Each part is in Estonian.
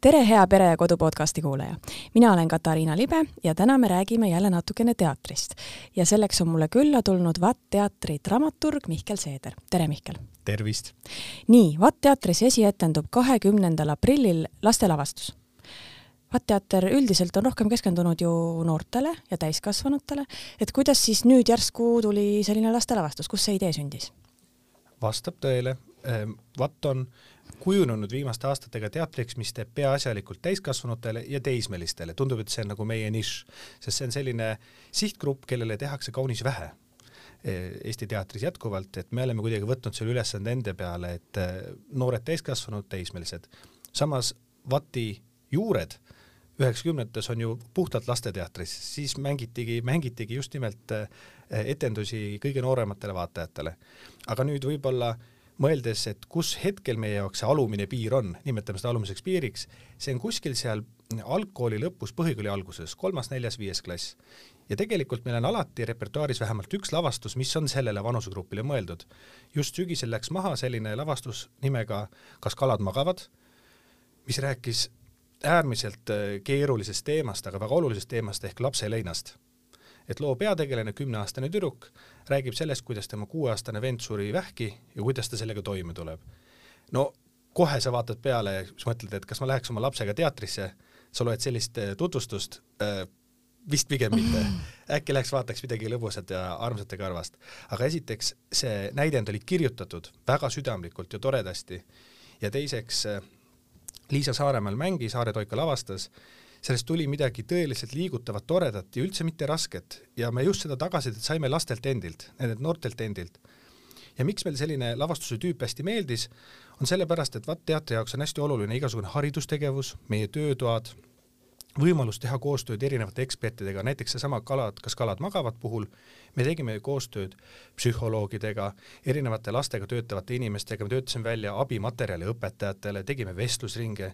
tere, hea Pere ja Kodu podcasti kuulaja. mina olen Katariina Libe ja täna me räägime jälle natukene teatrist. ja selleks on mulle külla tulnud VAT teatri dramaturg Mihkel Seeder. tere, Mihkel! tervist! nii, VAT teatris esietendub kahekümnendal aprillil lastelavastus. VAT teater üldiselt on rohkem keskendunud ju noortele ja täiskasvanutele, et kuidas siis nüüd järsku tuli selline lastelavastus, kust see idee sündis? vastab tõele, VAT on kujunenud viimaste aastatega teatriks, mis teeb peaasjalikult täiskasvanutele ja teismelistele, tundub, et see on nagu meie nišš, sest see on selline sihtgrupp, kellele tehakse kaunis vähe e, Eesti teatris jätkuvalt, et me oleme kuidagi võtnud selle ülesande enda peale, et e, noored täiskasvanud, teismelised. samas Vati juured üheksakümnendates on ju puhtalt lasteteatris, siis mängitigi, mängitigi just nimelt e, etendusi kõige noorematele vaatajatele. aga nüüd võib-olla äh, mõeldes, et kus hetkel meie jaoks see alumine piir on, nimetame seda alumiseks piiriks, see on kuskil seal algkooli lõpus, põhikooli alguses, kolmas, neljas, viies klass. ja tegelikult meil on alati repertuaaris vähemalt üks lavastus, mis on sellele vanusegrupile mõeldud. just sügisel läks maha selline lavastus nimega Kas kalad magavad, mis rääkis äärmiselt äh, keerulisest teemast, aga väga olulisest teemast ehk lapse leinast et loo peategelane, kümneaastane tüdruk, räägib sellest, kuidas tema kuueaastane vend suri vähki ja kuidas ta sellega toime tuleb. no kohe sa vaatad peale ja siis mõtled, et kas ma läheks oma lapsega teatrisse, sa loed sellist äh, tutvustust äh,, vist pigem mitte. äkki läheks vaataks midagi lõbusat ja armsat ja karvast. aga esiteks, see näidend oli kirjutatud väga südamlikult ja toredasti ja teiseks äh, Liisa Saaremäel mängis, Aare Toika lavastas sellest tuli midagi tõeliselt liigutavat, toredat ja üldse mitte rasket ja me just seda tagasisidet saime lastelt endilt, nendelt noortelt endilt. ja miks meile selline lavastuse tüüp hästi meeldis, on sellepärast, et vaat teatri jaoks on hästi oluline igasugune haridustegevus, meie töötoad, võimalus teha koostööd erinevate ekspertidega, näiteks seesama kalad, kas kalad magavad puhul, me tegime koostööd psühholoogidega, erinevate lastega töötavate inimestega, me töötasime välja abimaterjali õpetajatele, tegime vestlusringe,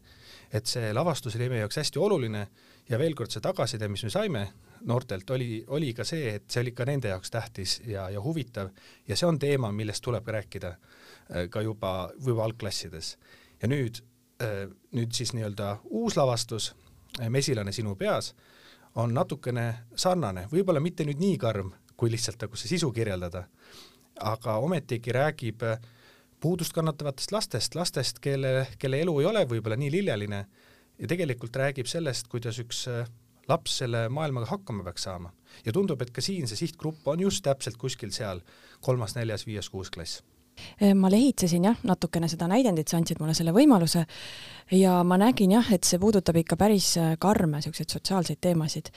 et see lavastus oli meie jaoks hästi oluline ja veel kord see tagasiside, mis me saime noortelt, oli, oli ka see, et see oli ka nende jaoks tähtis ja, ja huvitav ja see on teema, millest tuleb rääkida äh, ka juba, juba algklassides. ja nüüd, äh, nüüd siis nii-öelda uus lavastus mesilane sinu peas, on natukene sarnane, võib-olla mitte nüüd nii karm, kui lihtsalt nagu see sisu kirjeldada, aga ometigi räägib eh, puudust kannatavatest lastest, lastest, kelle, kelle elu ei ole võib-olla nii lilleline ja tegelikult räägib sellest, kuidas üks eh, laps selle maailmaga hakkama peaks saama. ja tundub, et ka siin see sihtgrupp on just täpselt kuskil seal kolmas, neljas, viies, kuues klass Äh, ma lehitsesin jah, natukene seda näidendit, sa andsid mulle selle võimaluse ja ma nägin jah, et see puudutab ikka päris äh, karme niisuguseid sotsiaalseid teemasid.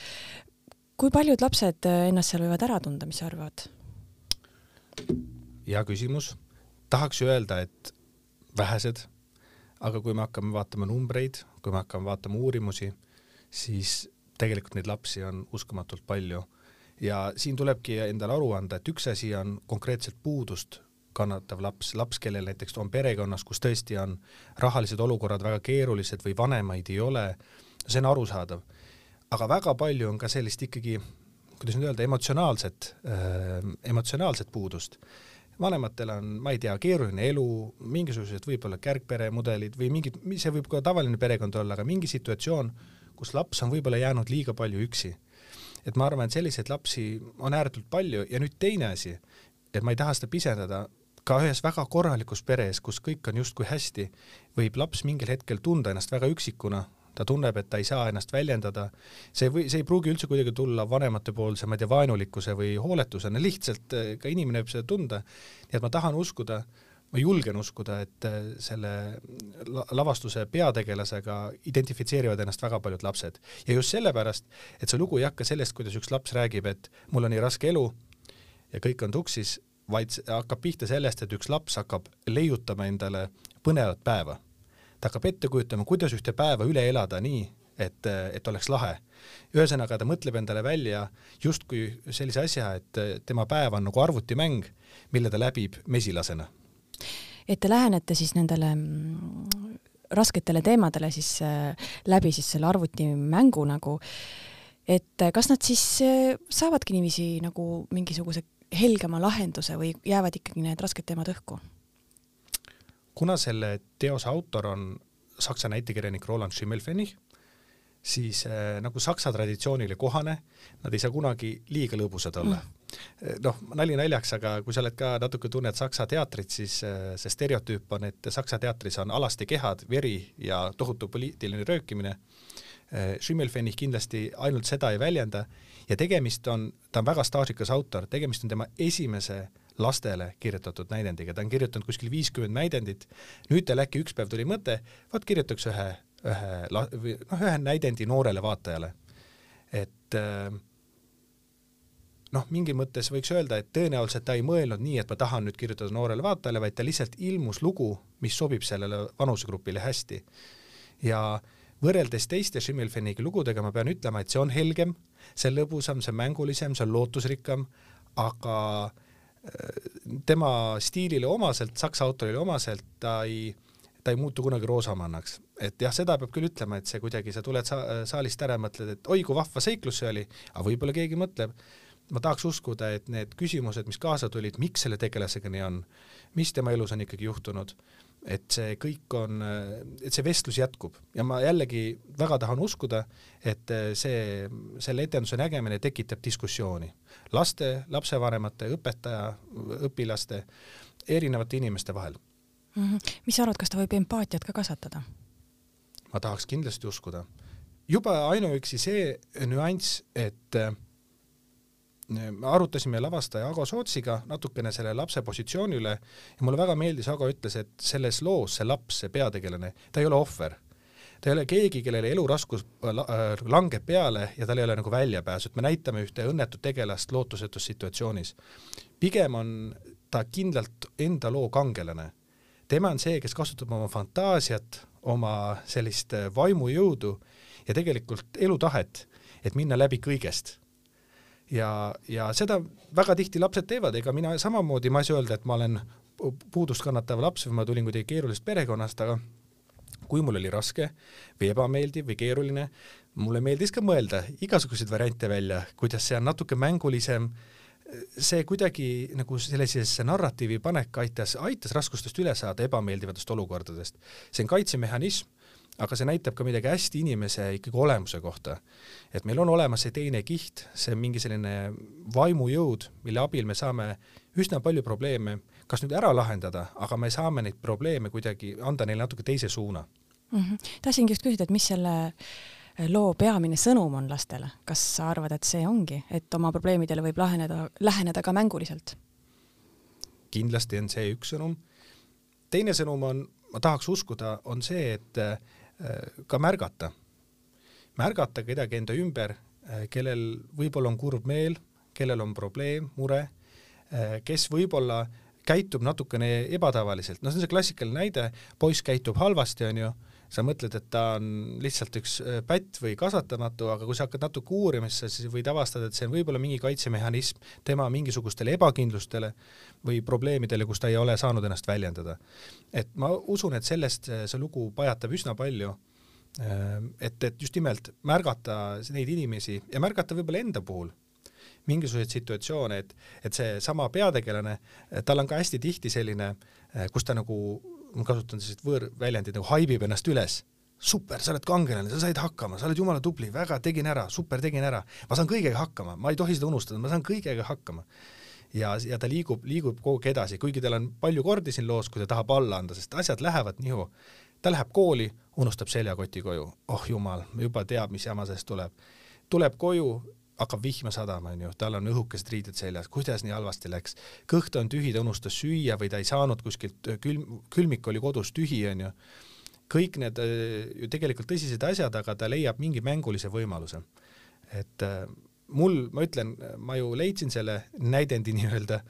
kui paljud lapsed äh, ennast seal võivad ära tunda, mis sa arvad? hea küsimus. tahaks öelda, et vähesed, aga kui me hakkame vaatama numbreid, kui me hakkame vaatama uurimusi, siis tegelikult neid lapsi on uskumatult palju ja siin tulebki endale aru anda, et üks asi on konkreetselt puudust kannatav laps, laps, kellel näiteks on perekonnas, kus tõesti on rahalised olukorrad väga keerulised või vanemaid ei ole, see on arusaadav. aga väga palju on ka sellist ikkagi, kuidas nüüd öelda, emotsionaalset äh,, emotsionaalset puudust. vanematel on, ma ei tea, keeruline elu, mingisugused võib-olla kärgperemudelid või mingid, see võib ka tavaline perekond olla, aga mingi situatsioon, kus laps on võib-olla jäänud liiga palju üksi et ma arvan, et selliseid lapsi on ääretult palju ja nüüd teine asi, et ma ei taha seda pisendada, ka ühes väga korralikus peres, kus kõik on justkui hästi, võib laps mingil hetkel tunda ennast väga üksikuna, ta tunneb, et ta ei saa ennast väljendada, see või, see ei pruugi üldse kuidagi tulla vanematepoolse, ma ei tea, vaenulikkuse või hooletusena, lihtsalt eh, ka inimene võib seda tunda, nii et ma tahan uskuda, ma julgen uskuda, et eh, selle lavastuse peategelasega identifitseerivad ennast väga paljud lapsed. ja just sellepärast, et see lugu ei hakka sellest, kuidas üks laps räägib, et mul on nii raske elu ja kõik on tuksis, vaid hakkab pihta sellest, et üks laps hakkab leiutama endale põnevat päeva. ta hakkab ette kujutama, kuidas ühte päeva üle elada nii, et, et oleks lahe. ühesõnaga, ta mõtleb endale välja justkui sellise asja, et tema päev on nagu arvutimäng, mille ta läbib mesilasena. et te lähenete siis nendele mm, rasketele teemadele siis äh, läbi siis selle arvutimängu nagu, et kas nad siis äh, saavadki niiviisi nagu mingisuguse helgema lahenduse või jäävad ikkagi need rasked teemad õhku? kuna selle teose autor on saksa näitekirjanik Roland Schimmelfennig, siis äh, nagu saksa traditsioonile kohane, nad ei saa kunagi liiga lõbusad olla mm.. noh, nali naljaks, aga kui sa oled ka natuke tunned saksa teatrit, siis äh, see stereotüüp on, et saksa teatris on alasti kehad, veri ja tohutu poliitiline röökimine äh,. Schimmelfennig kindlasti ainult seda ei väljenda ja tegemist on, ta on väga staažikas autor, tegemist on tema esimese lastele kirjutatud näidendiga, ta on kirjutanud kuskil viiskümmend näidendit, nüüd tal äkki üks päev tuli mõte, vaat kirjutaks ühe ühe, noh, ühe näidendi noorele vaatajale. et äh, noh, mingil mõttes võiks öelda, et tõenäoliselt ta ei mõelnud nii, et ma tahan nüüd kirjutada noorele vaatajale, vaid ta lihtsalt ilmus lugu, mis sobib sellele vanusegrupile hästi. ja võrreldes teiste Schimmelfennigi lugudega ma pean ütlema, et see on helgem, see on lõbusam, see on mängulisem, see on lootusrikkam, aga äh, tema stiilile omaselt, saksa autorile omaselt ta ei ta ei muutu kunagi roosamannaks. et jah, seda peab küll ütlema, et see kuidagi, sa tuled sa saalist ära ja mõtled, et oi kui vahva seiklus see oli, aga võib-olla keegi mõtleb, ma tahaks uskuda, et need küsimused, mis kaasa tulid, miks selle tegelasega nii on, mis tema elus on ikkagi juhtunud, et see kõik on, et see vestlus jätkub ja ma jällegi väga tahan uskuda, et see, selle etenduse nägemine tekitab diskussiooni laste, lapsevanemate, õpetaja, õpilaste, erinevate inimeste vahel mm. -hmm. mis sa arvad, kas ta võib empaatiat ka kasvatada? ma tahaks kindlasti uskuda. juba ainuüksi see nüanss, et äh, me arutasime lavastaja Ago Sootsiga natukene selle lapse positsiooni üle ja mulle väga meeldis, Ago ütles, et selles loos see laps, see peategelane, ta ei ole ohver. ta ei ole keegi, kellele eluraskus äh, langeb peale ja tal ei ole nagu väljapääsu, et me näitame ühte õnnetut tegelast lootusetus situatsioonis. pigem on ta kindlalt enda loo kangelane tema on see, kes kasutab oma fantaasiat, oma sellist äh, vaimujõudu ja tegelikult elutahet, et minna läbi kõigest. Ja, ja seda väga tihti lapsed teevad, ega mina samamoodi, ma ei saa öelda, et ma olen puudust kannatav laps või ma tulin kuidagi keerulisest perekonnast, aga kui mul oli raske või ebameeldiv või keeruline, mulle meeldis ka mõelda igasuguseid variante välja, kuidas see on natuke mängulisem see kuidagi nagu sellisesse narratiivi panek aitas, aitas raskustest üle saada ebameeldivatest olukordadest. see on kaitsemehhanism, aga see näitab ka midagi hästi inimese ikkagi olemuse kohta. et meil on olemas see teine kiht, see mingi selline vaimujõud, mille abil me saame üsna palju probleeme kas nüüd ära lahendada, aga me saame neid probleeme kuidagi, anda neile natuke teise suuna mm. -hmm. tahtsingi just küsida, et mis selle äh, loo peamine sõnum on lastele, kas sa arvad, et see ongi, et oma probleemidele võib laheneda, läheneda ka mänguliselt? kindlasti on see üks sõnum. teine sõnum on, ma tahaks uskuda, on see, et äh, ka märgata, märgata kedagi enda ümber, äh, kellel võib-olla on kurb meel, kellel on probleem, mure, äh, kes võib-olla käitub natukene ebatavaliselt, noh, see on see klassikaline näide, poiss käitub halvasti, onju sa mõtled, et ta on lihtsalt üks äh, pätt või kasvatamatu, aga kui sa hakkad natuke uurima, siis sa võid avastada, et see on võib-olla mingi kaitsemehhanism tema mingisugustele ebakindlustele või probleemidele, kus ta ei ole saanud ennast väljendada. et ma usun, et sellest äh, see lugu pajatab üsna palju, äh, et, et just nimelt märgata neid inimesi ja märgata võib-olla enda puhul mingisuguseid situatsioone, et, et seesama peategelane, tal on ka hästi tihti selline, kus ta nagu ma kasutan sellist võõrväljendit nagu haibib ennast üles. super, sa oled kangelane, sa said hakkama, sa oled jumala tubli, väga, tegin ära, super, tegin ära, ma saan kõigega hakkama, ma ei tohi seda unustada, ma saan kõigega hakkama. ja, ja ta liigub, liigub kogu aeg edasi, kuigi tal on palju kordi siin loos, kui ta tahab alla anda, sest asjad lähevad nihu. ta läheb kooli, unustab seljakoti koju, oh jumal, juba teab, mis jama sellest tuleb. tuleb koju, hakkab vihma sadama, onju, tal on õhukesed riided seljas, kuidas nii halvasti läks, kõht on tühi, ta unustas süüa või ta ei saanud kuskilt, külm, külmik oli kodus tühi, onju. kõik need äh, ju tegelikult tõsised asjad, aga ta leiab mingi mängulise võimaluse. et äh, mul, ma ütlen, ma ju leidsin selle näidendi nii-öelda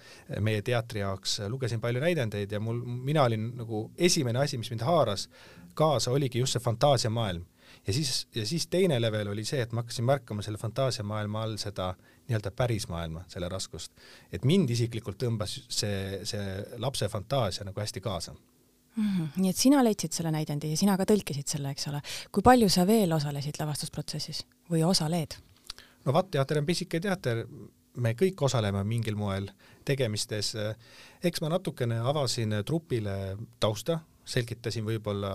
meie teatri jaoks, lugesin palju näidendeid ja mul, mina olin nagu esimene asi, mis mind haaras kaasa, oligi just see fantaasiamaailm ja siis, ja siis teine level oli see, et ma hakkasin märkama selle fantaasiamaailma all seda nii-öelda pärismaailma, selle raskust. et mind isiklikult tõmbas see, see lapse fantaasia nagu hästi kaasa mm. -hmm. nii et sina leidsid selle näidendi ja sina ka tõlkisid selle, eks ole. kui palju sa veel osalesid lavastusprotsessis või osaled? no Vatt teater on pisike teater, me kõik osaleme mingil moel tegemistes. eks ma natukene avasin trupile tausta selgitasin võib-olla,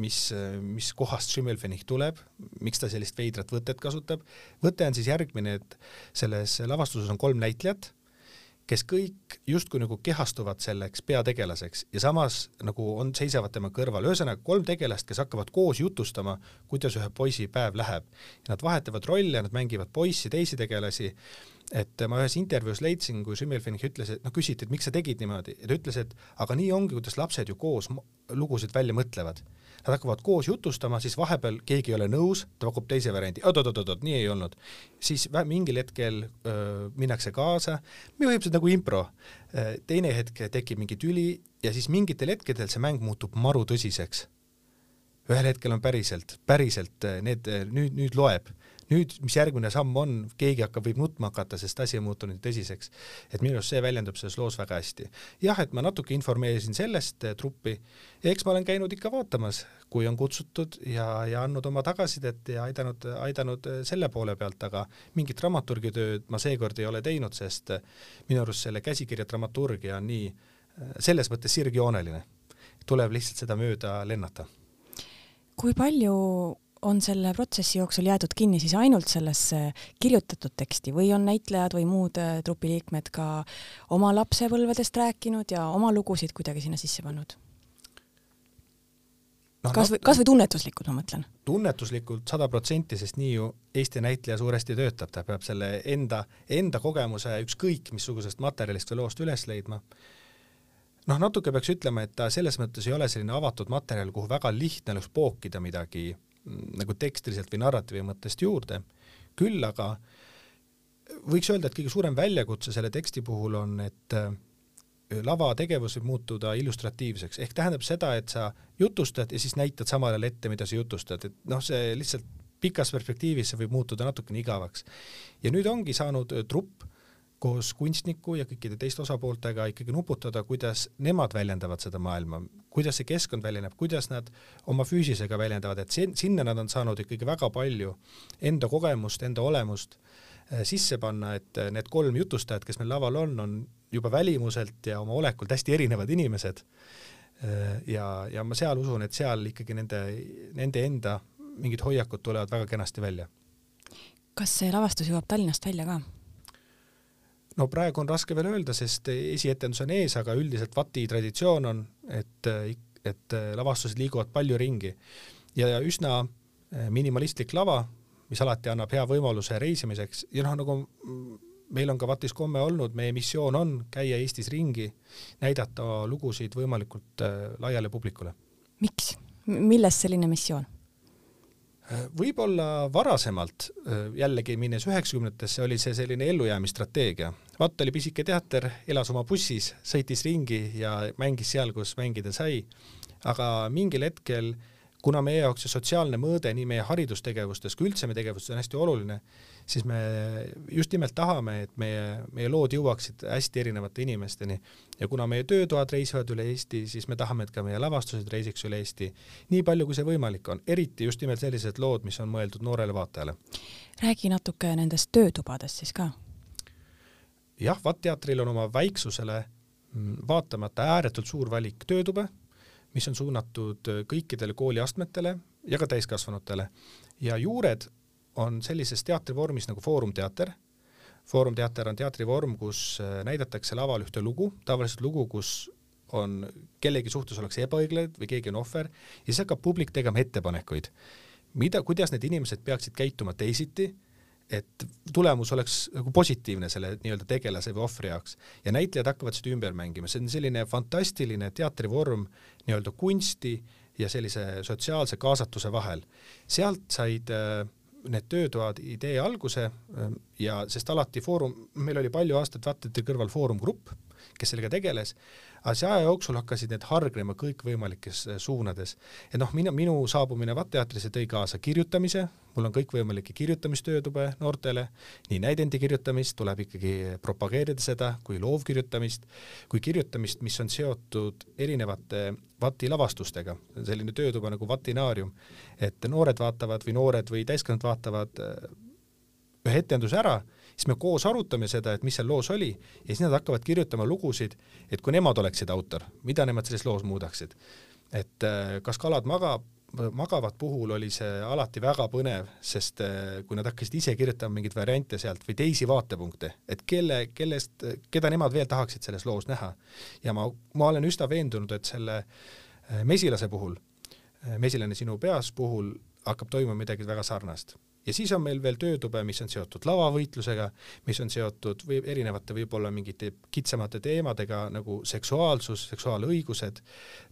mis, mis kohast Schimmelfennig tuleb, miks ta sellist veidrat võtet kasutab. võte on siis järgmine, et selles lavastuses on kolm näitlejat kes kõik justkui nagu kehastuvad selleks peategelaseks ja samas nagu on, seisavad tema kõrval, ühesõnaga kolm tegelast, kes hakkavad koos jutustama, kuidas ühe poisi päev läheb. Nad vahetavad rolle, nad mängivad poissi, teisi tegelasi, et ma ühes intervjuus leidsin, kui Schimmelfinich ütles, et noh, küsiti, et miks sa tegid niimoodi ja ta ütles, et aga nii ongi, kuidas lapsed ju koos lugusid välja mõtlevad Nad hakkavad koos jutustama, siis vahepeal keegi ei ole nõus, ta pakub teise variandi, oot-oot-oot, nii ei olnud. siis mingil hetkel öö, minnakse kaasa, põhimõtteliselt nagu impro. teine hetk tekib mingi tüli ja siis mingitel hetkedel see mäng muutub maru tõsiseks. ühel hetkel on päriselt, päriselt need, nüüd, nüüd loeb nüüd, mis järgmine samm on, keegi hakkab, võib nutma hakata, sest asi on muutunud tõsiseks. et minu arust see väljendub selles loos väga hästi. jah, et ma natuke informeerisin sellest eh, truppi ja eks ma olen käinud ikka vaatamas, kui on kutsutud ja, ja andnud oma tagasisidet ja aidanud, aidanud eh, selle poole pealt, aga mingit dramaturgi tööd ma seekord ei ole teinud, sest eh, minu arust selle käsikirja dramaturgia on nii selles mõttes sirgjooneline, tuleb lihtsalt seda mööda lennata. kui palju on selle protsessi jooksul jäetud kinni siis ainult sellesse kirjutatud teksti või on näitlejad või muud äh, trupiliikmed ka oma lapsepõlvedest rääkinud ja oma lugusid kuidagi sinna sisse pannud? no, kas või, kas või tunnetuslikult, ma mõtlen? tunnetuslikult sada protsenti, sest nii ju Eesti näitleja suuresti töötab, ta peab selle enda, enda kogemuse ükskõik missugusest materjalist või loost üles leidma noh, natuke peaks ütlema, et ta selles mõttes ei ole selline avatud materjal, kuhu väga lihtne oleks pookida midagi nagu tekstiliselt või narratiivi mõttest juurde, küll aga võiks öelda, et kõige suurem väljakutse selle teksti puhul on, et äh, lavategevus võib muutuda illustratiivseks, ehk tähendab seda, et sa jutustad ja siis näitad samal ajal ette, mida sa jutustad, et noh, see lihtsalt pikas perspektiivis see võib muutuda natukene igavaks. ja nüüd ongi saanud äh, trupp koos kunstniku ja kõikide teiste osapooltega ikkagi nuputada, kuidas nemad väljendavad seda maailma, kuidas see keskkond väljeneb, kuidas nad oma füüsisega väljendavad, et sin-, sinna nad on saanud ikkagi väga palju enda kogemust, enda olemust äh, sisse panna, et äh, need kolm jutustajat, kes meil laval on, on juba välimuselt ja oma olekult hästi erinevad inimesed. Äh, ja, ja ma seal usun, et seal ikkagi nende, nende enda mingid hoiakud tulevad väga kenasti välja. kas see lavastus jõuab Tallinnast välja ka? No praegu on raske veel öelda, sest esietendus on ees, aga üldiselt Vati traditsioon on, et, et lavastused liiguvad palju ringi ja üsna eh, minimalistlik lava, mis alati annab hea võimaluse reisimiseks ja noh, nagu meil on ka Vatis komme olnud, meie missioon on käia Eestis ringi, näidata lugusid võimalikult eh, laiale publikule. miks? millest selline missioon? Võib-olla varasemalt, jällegi minnes üheksakümnendatesse, oli see selline ellujäämisstrateegia. Vatt oli pisike teater, elas oma bussis, sõitis ringi ja mängis seal, kus mängida sai. aga mingil hetkel, kuna meie jaoks see sotsiaalne mõõde nii meie haridustegevustes kui üldse meie tegevustes on hästi oluline, siis me just nimelt tahame, et meie, meie lood jõuaksid hästi erinevate inimesteni ja kuna meie töötoad reisivad üle Eesti, siis me tahame, et ka meie lavastused reisiks üle Eesti nii palju, kui see võimalik on, eriti just nimelt sellised lood, mis on mõeldud noorele vaatajale. räägi natuke nendest töötubadest siis ka. jah, VAT teatril on oma väiksusele mm, vaatamata ääretult suur valik töötube, mis on suunatud kõikidele kooliastmetele ja ka täiskasvanutele ja juured on sellises teatrivormis nagu Foorumteater. Foorumteater on teatrivorm, kus äh, näidatakse laval ühte lugu, tavaliselt lugu, kus on kellegi suhtes ollakse ebaõiglane või keegi on ohver ja siis hakkab publik tegema ettepanekuid, mida, kuidas need inimesed peaksid käituma teisiti, et tulemus oleks nagu positiivne selle nii-öelda tegelase või ohvri jaoks ja näitlejad hakkavad seda ümber mängima, see on selline fantastiline teatrivorm nii-öelda kunsti ja sellise sotsiaalse kaasatuse vahel. sealt said äh, need töötoad idee alguse ähm, ja sest alati Foorum, meil oli palju aastaid Vattenite kõrval Foorum Grupp, kes sellega tegeles, aga see aja jooksul hakkasid need hargnema kõikvõimalikes äh, suunades. et noh, minu, minu saabumine VAT-teatrisse tõi kaasa kirjutamise, mul on kõikvõimalikke kirjutamistöötube noortele, nii näidendi kirjutamist, tuleb ikkagi propageerida seda, kui loovkirjutamist, kui kirjutamist, mis on seotud erinevate VAT-i lavastustega, selline töötuba nagu Vatinaarium, et noored vaatavad või noored või täiskasvanud vaatavad äh, ühe etenduse ära siis me koos arutame seda, et mis seal loos oli ja siis nad hakkavad kirjutama lugusid, et kui nemad oleksid autor, mida nemad selles loos muudaksid. et äh, kas kalad magab, magavad puhul oli see alati väga põnev, sest äh, kui nad hakkasid ise kirjutama mingeid variante sealt või teisi vaatepunkte, et kelle, kellest, keda nemad veel tahaksid selles loos näha. ja ma, ma olen üsna veendunud, et selle äh, mesilase puhul, mesilane sinu peas puhul hakkab toimuma midagi väga sarnast ja siis on meil veel töötube, mis on seotud lavavõitlusega, mis on seotud või erinevate võib-olla mingite kitsamate teemadega nagu seksuaalsus, seksuaalõigused.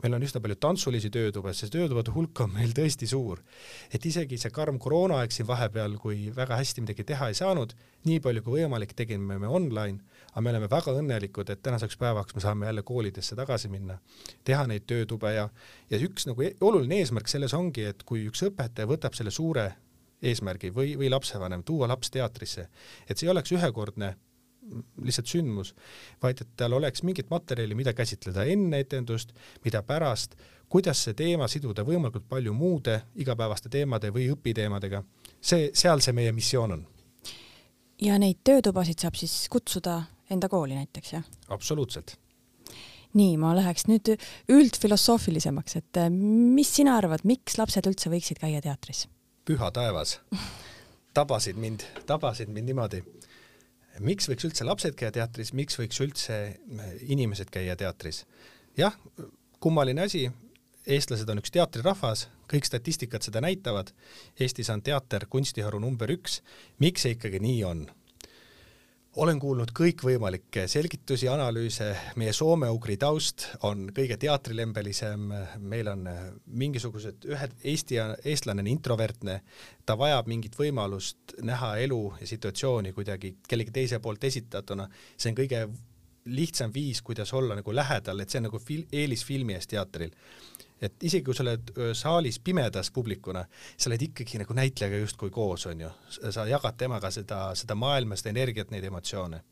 meil on üsna palju tantsulisi töötubes, see töötubade hulk on meil tõesti suur. et isegi see karm koroonaaeg siin vahepeal, kui väga hästi midagi teha ei saanud, nii palju kui võimalik tegime me online, aga me oleme väga õnnelikud, et tänaseks päevaks me saame jälle koolidesse tagasi minna, teha neid töötube ja, ja üks nagu e-, oluline eesmärk selles ongi, et kui üks õpetaja võtab selle suure eesmärgi või, või lapsevanem, tuua laps teatrisse, et see ei oleks ühekordne lihtsalt sündmus, vaid et tal oleks mingit materjali, mida käsitleda enne etendust, mida pärast, kuidas see teema siduda võimalikult palju muude igapäevaste teemade või õpiteemadega. see, seal see meie missioon on. ja neid töötubasid saab siis kutsuda enda kooli näiteks, jah? absoluutselt nii, ma läheks nüüd üldfilosoofilisemaks, et mis sina arvad, miks lapsed üldse võiksid käia teatris? Püha taevas, tabasid mind, tabasid mind niimoodi. miks võiks üldse lapsed käia teatris, miks võiks üldse inimesed käia teatris? jah, kummaline asi, eestlased on üks teatrirahvas, kõik statistikad seda näitavad. Eestis on teater kunstiharu number üks. miks see ikkagi nii on? Olen kuulnud kõikvõimalikke selgitusi, analüüse, meie soome-ugri taust on kõige teatrilembelisem, meil on mingisugused ühed, Eesti, eestlane on introvertne, ta vajab mingit võimalust näha elu ja situatsiooni kuidagi kellegi teise poolt esitatuna, see on kõige lihtsam viis, kuidas olla nagu lähedal, et see on nagu fil-, eelis filmi ees teatril et isegi kui sa oled saalis pimedas publikuna, sa oled ikkagi nagu näitlejaga justkui koos, on ju, sa jagad temaga seda, seda maailma, seda energiat, neid emotsioone.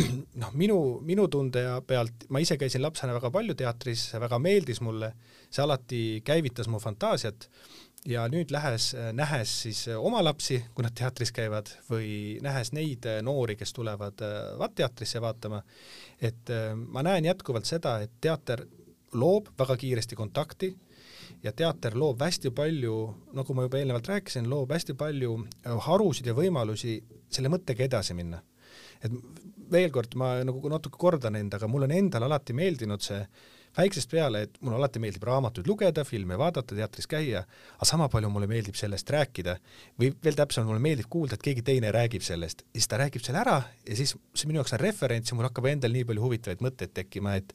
noh, minu, minu tunde pealt, ma ise käisin lapsena väga palju teatris, see väga meeldis mulle, see alati käivitas mu fantaasiat ja nüüd lähes, nähes siis oma lapsi, kui nad teatris käivad või nähes neid noori, kes tulevad VAT-teatrisse vaatama, et ma näen jätkuvalt seda, et teater loob väga kiiresti kontakti ja teater loob hästi palju, nagu ma juba eelnevalt rääkisin, loob hästi palju äh, harusid ja võimalusi selle mõttega edasi minna. et veel kord, ma nagu natuke kordan end, aga mulle on endale alati meeldinud see väiksest peale, et mulle alati meeldib raamatuid lugeda, filme vaadata, teatris käia, aga sama palju mulle meeldib sellest rääkida või veel täpsemalt, mulle meeldib kuulda, et keegi teine räägib sellest ja siis ta räägib selle ära ja siis see minu jaoks on referents ja mul hakkab endal nii palju huvitavaid mõtteid tekkima, et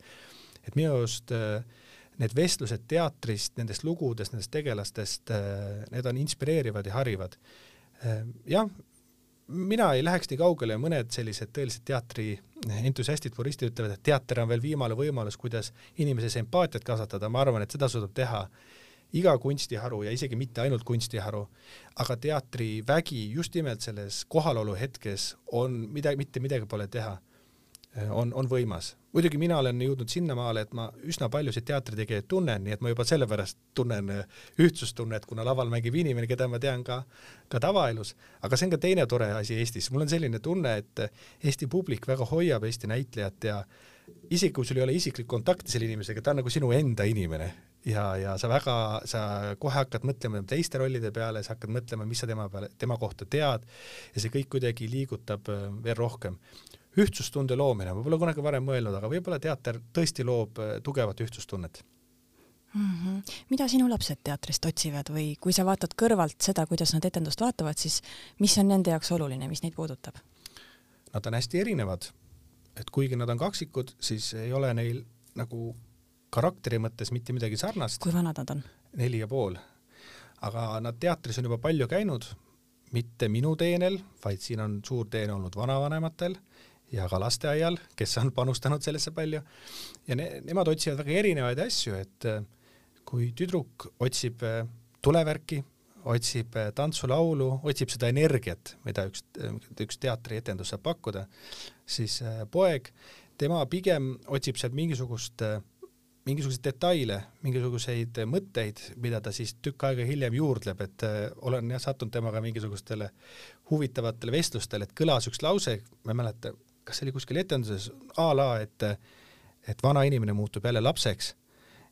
et minu arust äh, need vestlused teatrist, nendest lugudest, nendest tegelastest, äh, need on inspireerivad ja harivad. Äh, jah, mina ei läheks nii kaugele, mõned sellised tõelised teatri entusiastid, puristid ütlevad, et teater on veel viimane võimalus, kuidas inimeses empaatiat kasvatada, ma arvan, et seda suudab teha iga kunstiharu ja isegi mitte ainult kunstiharu, aga teatri vägi just nimelt selles kohalolu hetkes on midagi, mitte midagi pole teha on, on võimas. Muidugi mina olen jõudnud sinnamaale, et ma üsna paljusid teatritegijaid tunnen, nii et ma juba sellepärast tunnen äh, ühtsustunnet, kuna laval mängib inimene, keda ma tean ka, ka tavaelus. aga see on ka teine tore asi Eestis, mul on selline tunne, et Eesti publik väga hoiab Eesti näitlejat ja isegi kui sul ei ole isiklik kontakt selle inimesega, ta on nagu sinu enda inimene. Ja, ja sa väga, sa kohe hakkad mõtlema teiste rollide peale, sa hakkad mõtlema, mis sa tema peale, tema kohta tead. Ja see kõik kuidagi liigutab äh, veel rohkem ühtsustunde loomine, ma pole kunagi varem mõelnud, aga võib-olla teater tõesti loob äh, tugevat ühtsustunnet mm. -hmm. mida sinu lapsed teatrist otsivad või kui sa vaatad kõrvalt seda, kuidas nad etendust vaatavad, siis mis on nende jaoks oluline, mis neid puudutab? Nad on hästi erinevad, et kuigi nad on kaksikud, siis ei ole neil nagu karakteri mõttes mitte midagi sarnast. kui vanad nad on? neli ja pool. aga nad teatris on juba palju käinud, mitte minu teenel, vaid siin on suur teene olnud vanavanematel ja ka lasteaial, kes on panustanud sellesse palju ja ne, nemad otsivad väga erinevaid asju, et äh, kui tüdruk otsib äh, tulevärki, otsib äh, tantsulaulu, otsib seda energiat, mida üks, üks teatrietendus saab pakkuda, siis poeg, tema pigem otsib sealt mingisugust mingisuguseid detaile, mingisuguseid mõtteid, mida ta siis tükk aega hiljem juurdleb, et olen jah sattunud temaga mingisugustele huvitavatele vestlustele, et kõlas üks lause, ma ei mäleta, kas see oli kuskil etenduses a la, et et vana inimene muutub jälle lapseks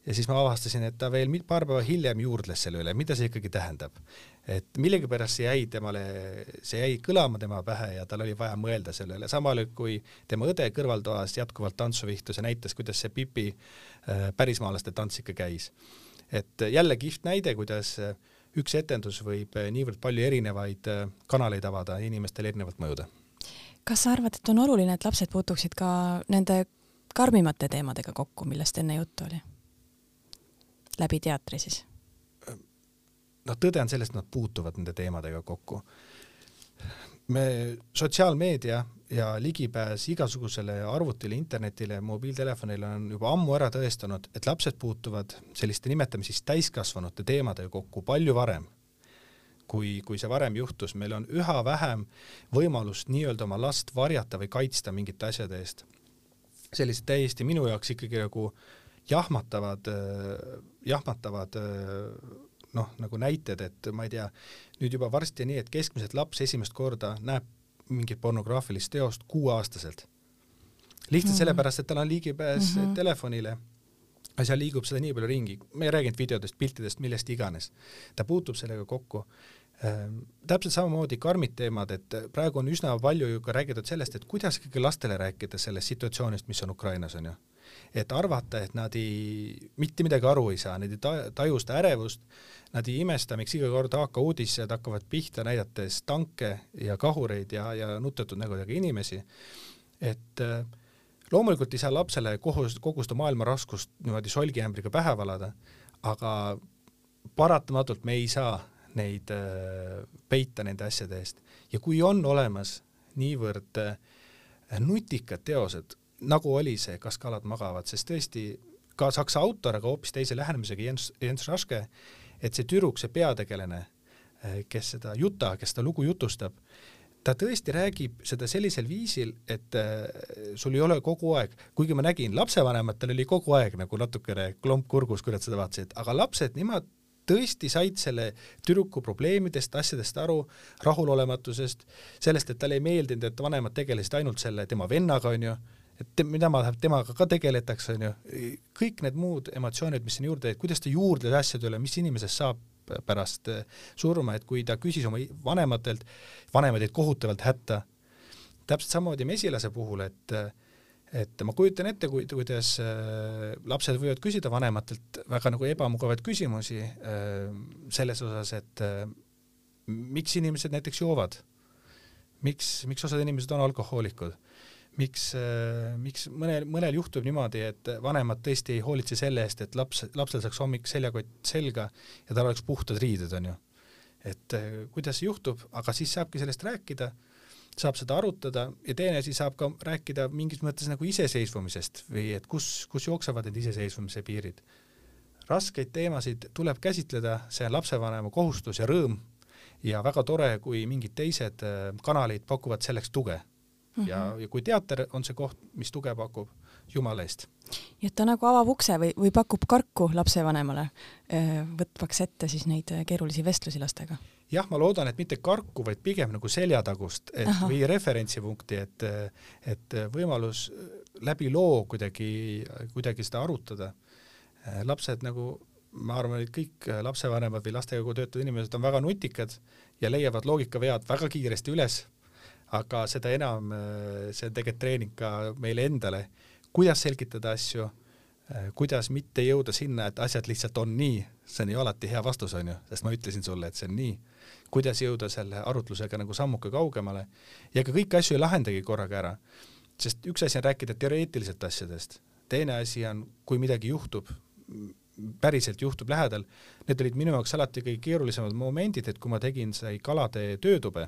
ja siis ma avastasin, et ta veel paar päeva hiljem juurdles selle üle, mida see ikkagi tähendab. et millegipärast see jäi temale, see jäi kõlama tema pähe ja tal oli vaja mõelda selle üle, samal ajal kui tema õde kõrvaltoas jätkuvalt tantsu vihtus ja näitas, kuidas see Pipi äh, pärismaalaste tants ikka käis. et jälle kihvt näide, kuidas üks etendus võib niivõrd palju erinevaid kanaleid avada ja inimestele erinevalt mõjuda. Kas sa arvad, et on oluline, et lapsed puutuksid ka nende karmimate teemadega kokku, millest enne juttu oli? läbi teatri siis? noh, tõde on selles, et nad puutuvad nende teemadega kokku. me, sotsiaalmeedia ja ligipääs igasugusele arvutile, internetile, mobiiltelefonile on juba ammu ära tõestanud, et lapsed puutuvad selliste, nimetame siis täiskasvanute teemadega kokku palju varem kui, kui see varem juhtus, meil on üha vähem võimalust nii-öelda oma last varjata või kaitsta mingite asjade eest. sellised täiesti minu jaoks ikkagi nagu jahmatavad, äh, jahmatavad äh, noh, nagu näited, et ma ei tea, nüüd juba varsti nii, et keskmiselt laps esimest korda näeb mingit pornograafilist teost kuueaastaselt. lihtsalt mm -hmm. sellepärast, et tal on ligipääs mm -hmm. telefonile ja seal liigub seda nii palju ringi, ma ei rääkinud videodest, piltidest, millest iganes. ta puutub sellega kokku. Täpselt samamoodi karmid teemad, et praegu on üsna palju ju ka räägitud sellest, et kuidas ikkagi lastele rääkida sellest situatsioonist, mis on Ukrainas, on ju. Et arvata, et nad ei, mitte midagi aru ei saa, nad ei taju seda ärevust, nad ei imesta, miks iga kord AK uudised hakkavad pihta, näidates tanke ja kahureid ja, ja nutatud nägudega inimesi, et äh, loomulikult ei saa lapsele kogu, kogu seda maailma raskust niimoodi solgiämbriga pähe valada, aga paratamatult me ei saa neid äh, peita nende asjade eest. Ja kui on olemas niivõrd äh, nutikad teosed, nagu oli see Kas kalad magavad, sest tõesti ka saksa autor, aga hoopis teise lähenemisega Jens, Jens Raske, et see tüdruk, see peategelane, eh, kes seda Juta, kes seda lugu jutustab, ta tõesti räägib seda sellisel viisil, et äh, sul ei ole kogu aeg, kuigi ma nägin, lapsevanematel oli kogu aeg nagu natukene klomp kurgus, kui nad seda vaatasid, aga lapsed, nemad tõesti said selle tüdruku probleemidest, asjadest aru, rahulolematusest, sellest, et talle ei meeldinud, et vanemad tegelesid ainult selle tema vennaga, onju et mida ma, temaga ka tegeletakse, onju, kõik need muud emotsioonid, mis sinna juurde, et kuidas ta juurdles asjade üle, mis inimesest saab pärast eh, surma, et kui ta küsis oma vanematelt, vanemad jäid kohutavalt hätta. täpselt samamoodi mesilase puhul, et et ma kujutan ette, kui, kuidas äh, lapsed võivad küsida vanematelt väga nagu ebamugavaid küsimusi äh, selles osas, et äh, miks inimesed näiteks joovad, miks, miks osad inimesed on alkohoolikud miks, miks mõnel, mõnel juhtub niimoodi, et vanemad tõesti ei hoolitse selle eest, et laps, lapsel saaks hommik seljakott selga ja tal oleks puhtad riided, on ju. et kuidas see juhtub, aga siis saabki sellest rääkida, saab seda arutada ja teine asi saab ka rääkida mingis mõttes nagu iseseisvumisest või et kus, kus jooksevad need iseseisvumise piirid. raskeid teemasid tuleb käsitleda, see on lapsevanema kohustus ja rõõm ja väga tore, kui mingid teised äh, kanalid pakuvad selleks tuge mm -hmm. ja, ja kui teater on see koht, mis tuge pakub, jumala eest. nii et ta nagu avab ukse või, või pakub karku lapsevanemale, võtmaks ette siis neid keerulisi vestlusi lastega? Jah, ma loodan, et mitte karku, vaid pigem nagu seljatagust, et Aha. või referentsipunkti, et, et võimalus läbi loo kuidagi, kuidagi seda arutada. lapsed nagu ma arvan, et kõik lapsevanemad või lastega töötavad inimesed on väga nutikad ja leiavad loogikavead väga kiiresti üles aga seda enam, see on tegelikult treening ka meile endale, kuidas selgitada asju, kuidas mitte jõuda sinna, et asjad lihtsalt on nii, see on ju alati hea vastus, on ju, sest ma ütlesin sulle, et see on nii. Kuidas jõuda selle arutlusega nagu sammuke kaugemale. Ja ega kõiki asju ei lahendagi korraga ära, sest üks asi on rääkida teoreetiliselt asjadest, teine asi on, kui midagi juhtub, päriselt juhtub lähedal, need olid minu jaoks alati kõige keerulisemad momendid, et kui ma tegin sai kalade töötube.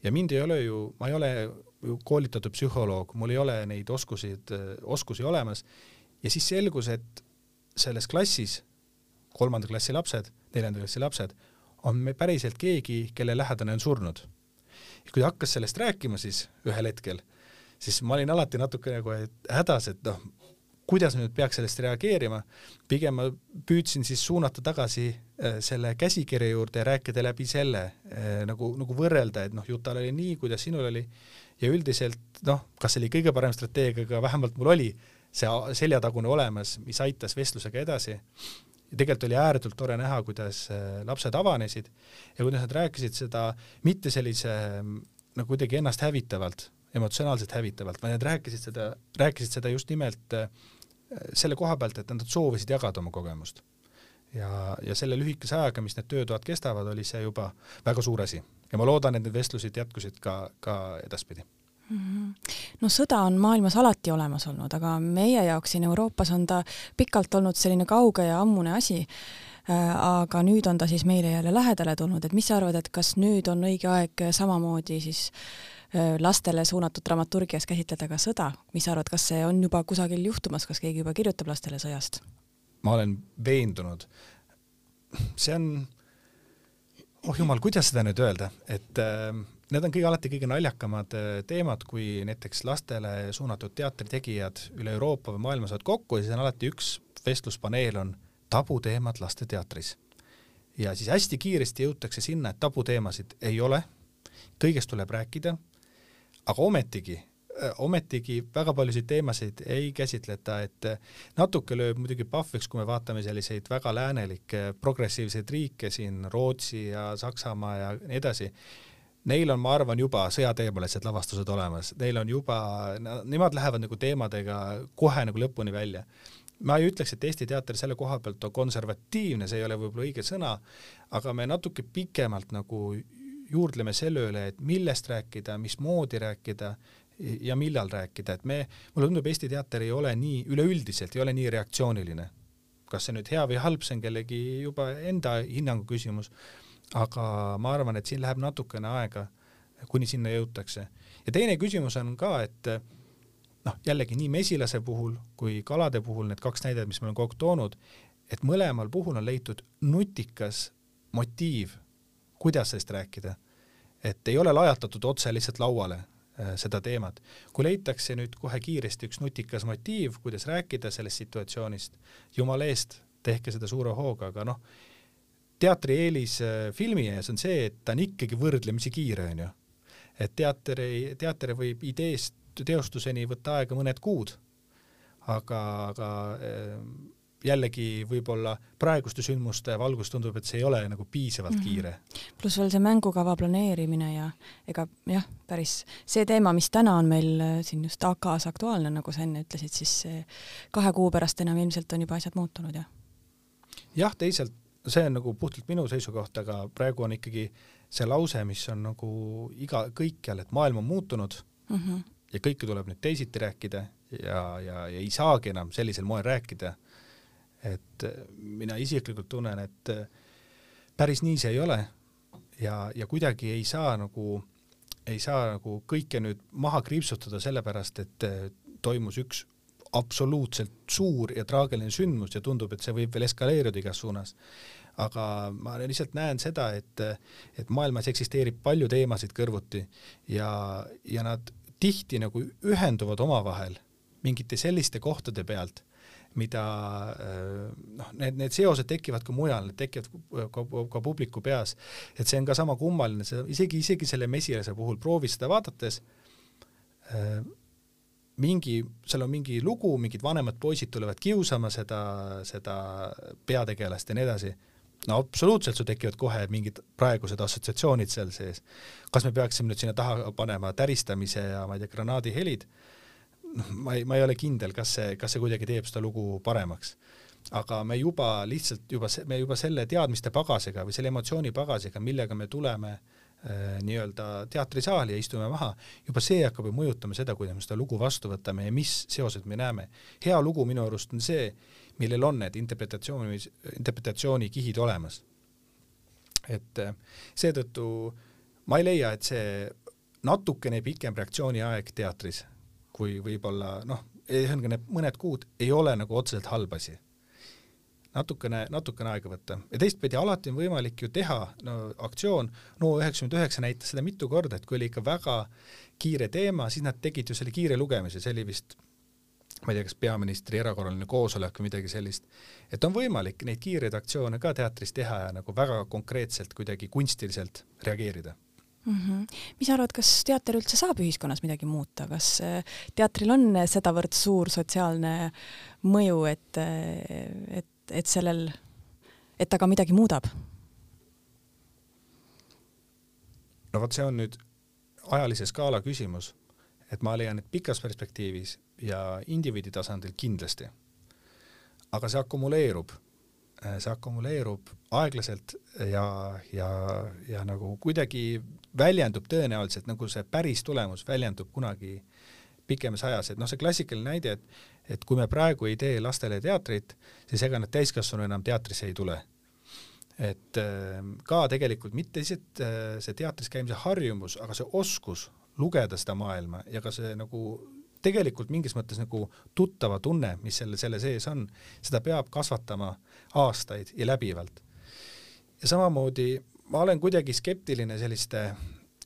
Ja mind ei ole ju, ma ei ole ju koolitatud psühholoog, mul ei ole neid oskusid, oskusi olemas. Ja siis selgus, et selles klassis kolmanda klassi lapsed, neljanda klassi lapsed, on me päriselt keegi, kelle lähedane on surnud. ja kui ta hakkas sellest rääkima siis ühel hetkel, siis ma olin alati natuke nagu hädas, et noh, kuidas nüüd peaks sellest reageerima, pigem ma püüdsin siis suunata tagasi äh, selle käsikirja juurde ja rääkida läbi selle äh, nagu, nagu võrrelda, et noh, Jutal oli nii, kuidas sinul oli ja üldiselt noh, kas see oli kõige parem strateegia, aga vähemalt mul oli see seljatagune olemas, mis aitas vestlusega edasi. Ja tegelikult oli ääretult tore näha, kuidas äh, lapsed avanesid ja kuidas nad rääkisid seda mitte sellise nagu kuidagi ennast hävitavalt, emotsionaalselt hävitavalt, vaid nad rääkisid seda, rääkisid seda just nimelt äh, selle koha pealt, et nad soovisid jagada oma kogemust. ja, ja selle lühikese ajaga, mis need töötoad kestavad, oli see juba väga suur asi ja ma loodan, et need vestlused jätkusid ka, ka edaspidi mm. No sõda on maailmas alati olemas olnud, aga meie jaoks siin Euroopas on ta pikalt olnud selline kauge ja ammune asi. Äh, aga nüüd on ta siis meile jälle lähedale tulnud, et mis sa arvad, et kas nüüd on õige aeg samamoodi siis äh, lastele suunatud dramaturgias käsitleda ka sõda, mis sa arvad, kas see on juba kusagil juhtumas, kas keegi juba kirjutab lastele sõjast? ma olen veendunud, see on oh jumal, kuidas seda nüüd öelda, et äh, need on kõige alati kõige naljakamad äh, teemad, kui näiteks lastele suunatud teatritegijad üle Euroopa või maailma saavad kokku ja siis on alati üks vestluspaneel on tabuteemad lasteteatris. ja siis hästi kiiresti jõutakse sinna, et tabuteemasid ei ole, kõigest tuleb rääkida, aga ometigi Äh, ometigi väga paljusid teemasid ei käsitleta, et äh, natuke lööb muidugi pahviks, kui me vaatame selliseid väga läänelikke progressiivseid riike siin, Rootsi ja Saksamaa ja nii edasi, neil on, ma arvan, juba sõjateemalised lavastused olemas, neil on juba, nemad lähevad nagu teemadega kohe nagu lõpuni välja. ma ei ütleks, et Eesti teater selle koha pealt on konservatiivne, see ei ole võib-olla õige sõna, aga me natuke pikemalt nagu juurdleme selle üle, et millest rääkida, mismoodi rääkida ja millal rääkida, et me, mulle tundub, Eesti teater ei ole nii, üleüldiselt ei ole nii reaktsiooniline. kas see nüüd hea või halb, see on kellegi juba enda hinnangu küsimus, aga ma arvan, et siin läheb natukene aega, kuni sinna jõutakse. ja teine küsimus on ka, et noh, jällegi nii mesilase puhul kui kalade puhul, need kaks näidet, mis ma olen kogu aeg toonud, et mõlemal puhul on leitud nutikas motiiv, kuidas sellest rääkida. et ei ole lajatatud otse lihtsalt lauale, Äh, seda teemat. kui leitakse nüüd kohe kiiresti üks nutikas motiiv, kuidas rääkida sellest situatsioonist, jumala eest, tehke seda suure hooga, aga noh, teatri eelis äh, filmi ees on see, et ta on ikkagi võrdlemisi kiire, onju. et teater ei, teater võib ideest teostuseni võtta aega mõned kuud, aga, aga äh, jällegi võib-olla praeguste sündmuste valgus tundub, et see ei ole nagu piisavalt mm -hmm. kiire. pluss veel see mängukava planeerimine ja ega jah, päris see teema, mis täna on meil äh, siin just AK-s aktuaalne, nagu sa enne ütlesid, siis kahe kuu pärast enam ilmselt on juba asjad muutunud, jah? jah, teisalt see on nagu puhtalt minu seisukoht, aga praegu on ikkagi see lause, mis on nagu iga, kõikjal, et maailm on muutunud mm -hmm. ja kõike tuleb nüüd teisiti rääkida ja, ja, ja ei saagi enam sellisel moel rääkida et äh, mina isiklikult tunnen, et äh, päris nii see ei ole ja, ja kuidagi ei saa nagu, ei saa nagu kõike nüüd maha kriipsutada sellepärast, et äh, toimus üks absoluutselt suur ja traagiline sündmus ja tundub, et see võib veel eskaleeruda igas suunas. aga ma lihtsalt näen seda, et, et maailmas eksisteerib palju teemasid kõrvuti ja, ja nad tihti nagu ühenduvad omavahel mingite selliste kohtade pealt mida äh, noh, need, need seosed tekivad ka mujal, need tekivad ka, ka, ka publiku peas. et see on ka sama kummaline, see isegi, isegi selle mesilase puhul proovi seda vaadates äh, mingi, seal on mingi lugu, mingid vanemad poisid tulevad kiusama seda, seda peategelast ja nii edasi no absoluutselt, sul tekivad kohe mingid praegused assotsiatsioonid seal sees. kas me peaksime nüüd sinna taha panema täristamise ja ma ei tea, granaadihelid noh, ma ei, ma ei ole kindel, kas see, kas see kuidagi teeb seda lugu paremaks. aga me juba lihtsalt juba me juba selle teadmiste pagasiga või selle emotsiooni pagasiga, millega me tuleme äh, nii-öelda teatrisaali ja istume maha, juba see hakkab ju mõjutama seda, kuidas me seda lugu vastu võtame ja mis seosed me näeme. hea lugu minu arust on see, millel on need interpretatsiooni, interpretatsioonikihid olemas. et äh, seetõttu ma ei leia, et see natukene pikem reaktsiooniaeg teatris kui võib-olla noh, ühesõnaga need mõned kuud ei ole nagu otseselt halb asi. Natukene, natukene aega võtta. Ja teistpidi alati on võimalik ju teha no aktsioon, no üheksakümmend üheksa näitas seda mitu korda, et kui oli ikka väga kiire teema, siis nad tegid ju selle kiire lugemise, see oli vist ma ei tea, kas peaministri erakorraline koosolek või midagi sellist, et on võimalik neid kiireid aktsioone ka teatris teha ja nagu väga konkreetselt kuidagi kunstiliselt reageerida. Mm. -hmm. mis sa arvad, kas teater üldse saab ühiskonnas midagi muuta, kas äh, teatril on sedavõrd suur sotsiaalne mõju, et, äh, et, et sellel, et ta ka midagi muudab? no vot, see on nüüd ajalise skaala küsimus, et ma leian, et pikas perspektiivis ja indiviidi tasandil kindlasti. aga see akumuleerub, see akumuleerub aeglaselt ja, ja, ja nagu kuidagi väljendub tõenäoliselt nagu see päris tulemus väljendub kunagi pikemas ajas, et noh, see klassikaline näide, et et kui me praegu ei tee lastele teatrit, siis ega nad täiskasvanu enam teatrisse ei tule et ähm, ka tegelikult mitte lihtsalt äh, see teatris käimise harjumus, aga see oskus lugeda seda maailma ja ka see nagu tegelikult mingis mõttes nagu tuttava tunne, mis selle, selle sees on, seda peab kasvatama aastaid ja läbivalt. ja samamoodi ma olen kuidagi skeptiline selliste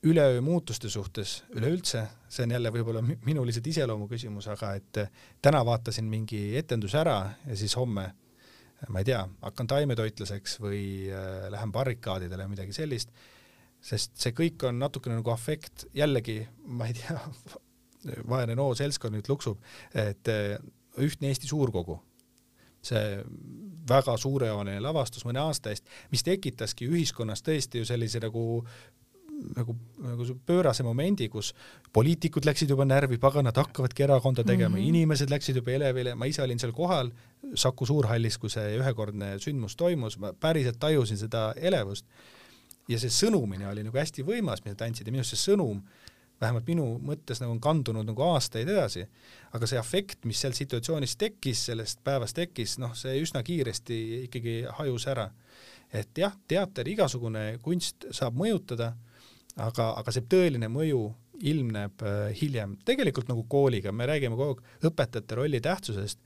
üleöö muutuste suhtes üleüldse, see on jälle võib-olla minu lihtsalt iseloomu küsimus, aga et täna vaatasin mingi etenduse ära ja siis homme ma ei tea, hakkan taimetoitlaseks või äh, lähen barrikaadidele, midagi sellist, sest see kõik on natukene nagu afekt, jällegi ma ei tea, vaene noo seltskond nüüd luksub, et ühtne Eesti suurkogu, see väga suurejooneline lavastus mõne aasta eest, mis tekitaski ühiskonnas tõesti ju sellise nagu nagu, nagu pöörase momendi, kus poliitikud läksid juba närvi, pagan, nad hakkavadki erakonda tegema mm, -hmm. inimesed läksid juba elevile, ma ise olin seal kohal Saku Suurhallis, kui see ühekordne sündmus toimus, ma päriselt tajusin seda elevust. ja see sõnumine oli nagu hästi võimas, mida ta andsid ja minu arust see sõnum vähemalt minu mõttes nagu on kandunud nagu aastaid edasi, aga see afekt, mis seal situatsioonis tekkis, sellest päevast tekkis, noh, see üsna kiiresti ikkagi hajus ära. et jah, teater, igasugune kunst saab mõjutada aga, aga see tõeline mõju ilmneb äh, hiljem, tegelikult nagu kooliga, me räägime kogu aeg õpetajate rolli tähtsusest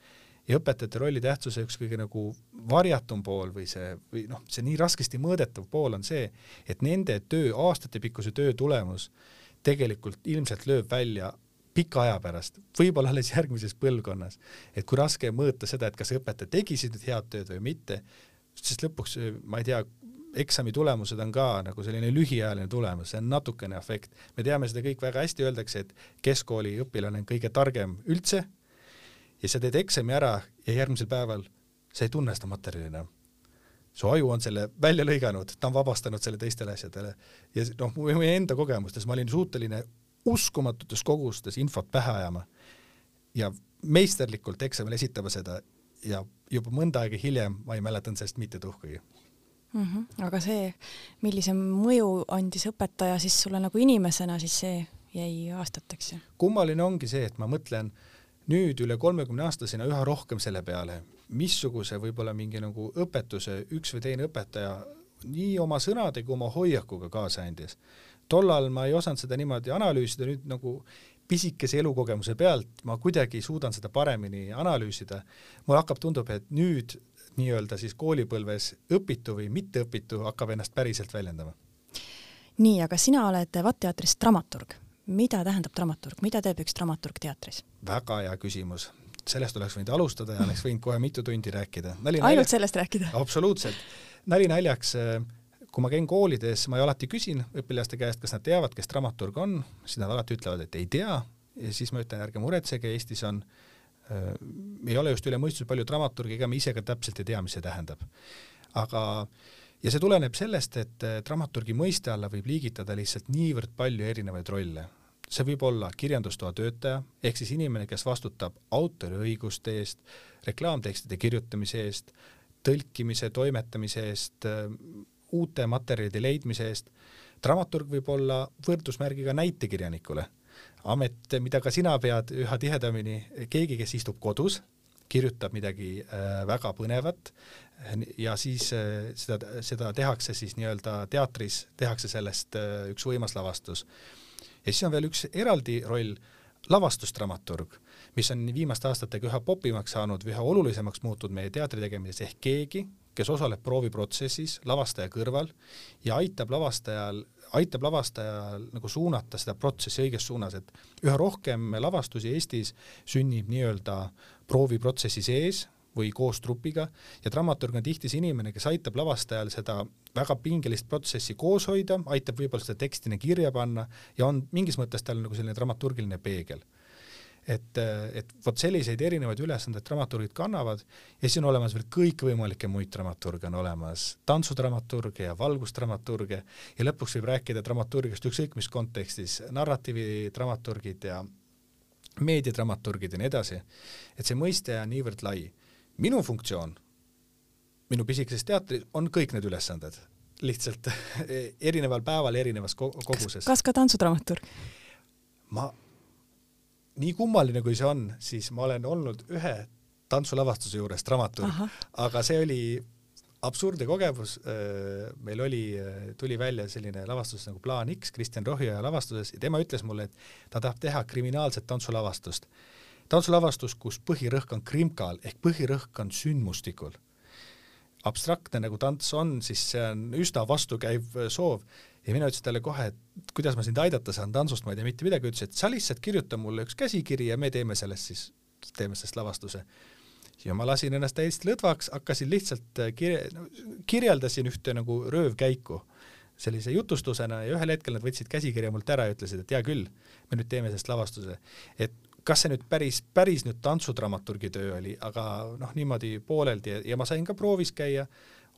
ja õpetajate rolli tähtsuse üks kõige nagu varjatum pool või see, või noh, see nii raskesti mõõdetav pool on see, et nende töö, aastatepikkuse töö tulemus tegelikult ilmselt lööb välja pika aja pärast, võib-olla alles järgmises põlvkonnas. et kui raske mõõta seda, et kas õpetaja tegi siin nüüd head tööd või mitte, sest lõpuks ma ei tea, eksami tulemused on ka nagu selline lühiajaline tulemus, see on natukene efekt. me teame seda kõik väga hästi, öeldakse, et keskkooli õpilane on kõige targem üldse ja sa teed eksami ära ja järgmisel päeval sa ei tunne seda materjali enam. su aju on selle välja lõiganud, ta on vabastanud selle teistele asjadele ja noh, meie enda kogemustes ma olin suuteline uskumatutes kogustes infot pähe ajama ja meisterlikult eksamil esitama seda ja juba mõnda aega hiljem ma ei mäletanud sellest mitte tuhkagi mm. -hmm. aga see, millise mõju andis õpetaja siis sulle nagu inimesena, siis see jäi aastateks kummaline ongi see, et ma mõtlen nüüd üle kolmekümne aastasena üha rohkem selle peale, missuguse võib-olla mingi nagu õpetuse üks või teine õpetaja nii oma sõnade kui oma hoiakuga kaasa andis. tollal ma ei osanud seda niimoodi analüüsida, nüüd nagu pisikese elukogemuse pealt ma kuidagi suudan seda paremini analüüsida. mulle hakkab, tundub, et nüüd nii-öelda siis koolipõlves õpitu või mitteõpitu hakkab ennast päriselt väljendama. nii, aga sina oled VAT-teatris dramaturg. mida tähendab dramaturg, mida teeb üks dramaturg teatris? väga hea küsimus. sellest oleks võinud alustada ja oleks võinud kohe mitu tundi rääkida. ainult naljaks... sellest rääkida? absoluutselt. nali naljaks, äh, kui ma käin koolides, ma ju alati küsin õpilaste käest, kas nad teavad, kes dramaturg on, siis nad alati ütlevad, et ei tea ja siis ma ütlen, ärge muretsege, Eestis on äh, Äh, ei ole just üle mõistuse palju dramaturgi, ega me ise ka täpselt ei tea, mis see tähendab. aga ja see tuleneb sellest, et äh, dramaturgi mõiste alla võib liigitada lihtsalt niivõrd palju erinevaid rolle. see võib olla kirjandustoa töötaja, ehk siis inimene, kes vastutab autoriõiguste eest, reklaamtekstide kirjutamise eest, tõlkimise, toimetamise eest, äh, uute materjalide leidmise eest. dramaturg võib olla võrdusmärgiga näitekirjanikule amet, mida ka sina pead üha tihedamini, keegi, kes istub kodus, kirjutab midagi äh, väga põnevat ja siis äh, seda, seda tehakse siis nii-öelda teatris, tehakse sellest äh, üks võimas lavastus. ja siis on veel üks eraldi roll, lavastusdramaturg, mis on viimaste aastatega üha popimaks saanud või üha olulisemaks muutunud meie teatri tegemises, ehk keegi, kes osaleb prooviprotsessis lavastaja kõrval ja aitab lavastajal aitab lavastajal nagu suunata seda protsessi õiges suunas, et üha rohkem lavastusi Eestis sünnib nii-öelda prooviprotsessi sees või koos trupiga ja dramaturg on tihti see inimene, kes aitab lavastajal seda väga pingelist protsessi koos hoida, aitab võib-olla seda tekstina kirja panna ja on mingis mõttes tal nagu selline dramaturgiline peegel et, et vot selliseid erinevaid ülesandeid dramaturgid kannavad ja siis on olemas veel kõikvõimalikke muid dramaturge, on olemas tantsudramaturge ja valgusdramaturge ja lõpuks võib rääkida dramaturgiast ükskõik mis kontekstis, narratiividramaturgid ja meediadramaturgid ja nii edasi. et see mõiste on niivõrd lai. minu funktsioon minu pisikeses teatris on kõik need ülesanded, lihtsalt erineval päeval erinevas koguses. kas ka tantsudramaturg? ma nii kummaline, kui see on, siis ma olen olnud ühe tantsulavastuse juures dramaturg, aga see oli absurdne kogemus, äh, meil oli, äh, tuli välja selline lavastus nagu Plaan X Kristjan Rohioja lavastuses ja tema ütles mulle, et ta tahab teha kriminaalset tantsulavastust. tantsulavastus, kus põhirõhk on krimkal ehk põhirõhk on sündmustikul. Abstraktne nagu tants on, siis see on üsna vastukäiv äh, soov ja mina ütlesin talle kohe, et kuidas ma sind aidata saan, tantsust ma ei tea mitte midagi, ütles, et sa lihtsalt kirjuta mulle üks käsikiri ja me teeme sellest siis, teeme sellest lavastuse. ja ma lasin ennast täiesti lõdvaks, hakkasin lihtsalt äh, kirja, kirjeldasin ühte nagu röövkäiku sellise jutustusena ja ühel hetkel nad võtsid käsikirja mult ära ja ütlesid, et hea küll, me nüüd teeme sellest lavastuse. et kas see nüüd päris, päris nüüd tantsudramaturgi töö oli, aga noh, niimoodi pooleldi ja, ma sain ka proovis käia.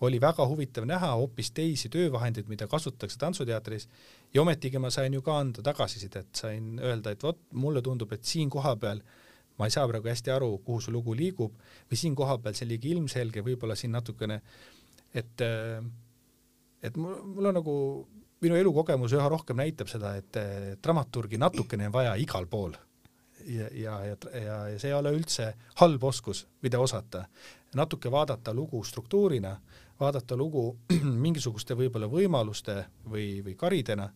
Oli väga huvitav näha hoopis teisi töövahendeid, mida kasutatakse tantsuteatris. Ja ometigi ma sain ju ka anda tagasisidet, sain öelda, et vot mulle tundub, et siin kohapeal ma ei saa praegu hästi aru, kuhu see lugu liigub või siin kohapeal see on liiga ilmselge, võib-olla siin natukene, et et mul, mul on nagu, minu elukogemus üha rohkem näitab seda, et dramaturgi natukene on vaja igal pool ja, ja, ja, ja, ja see ei ole üldse halb oskus, mida osata. natuke vaadata lugu struktuurina, vaadata lugu mingisuguste võib-olla võimaluste või, või karidena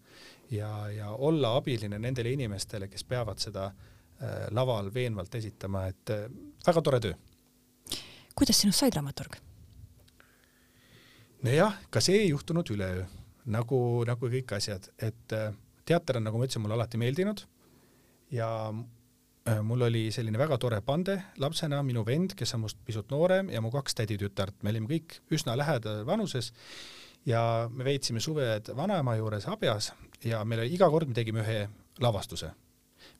ja, ja olla abiline nendele inimestele, kes peavad seda äh, laval veenvalt esitama, et äh, väga tore töö. kuidas sinust sai dramaturg? nojah, ka see ei juhtunud üleöö, nagu, nagu kõik asjad, et äh, teater on, nagu ma ütlesin, mulle alati meeldinud ja mul oli selline väga tore pande lapsena, minu vend, kes on must pisut noorem ja mu kaks täditütart, me olime kõik üsna lähedal vanuses ja me veetsime suved vanaema juures Abjas ja meil oli iga kord me tegime ühe lavastuse.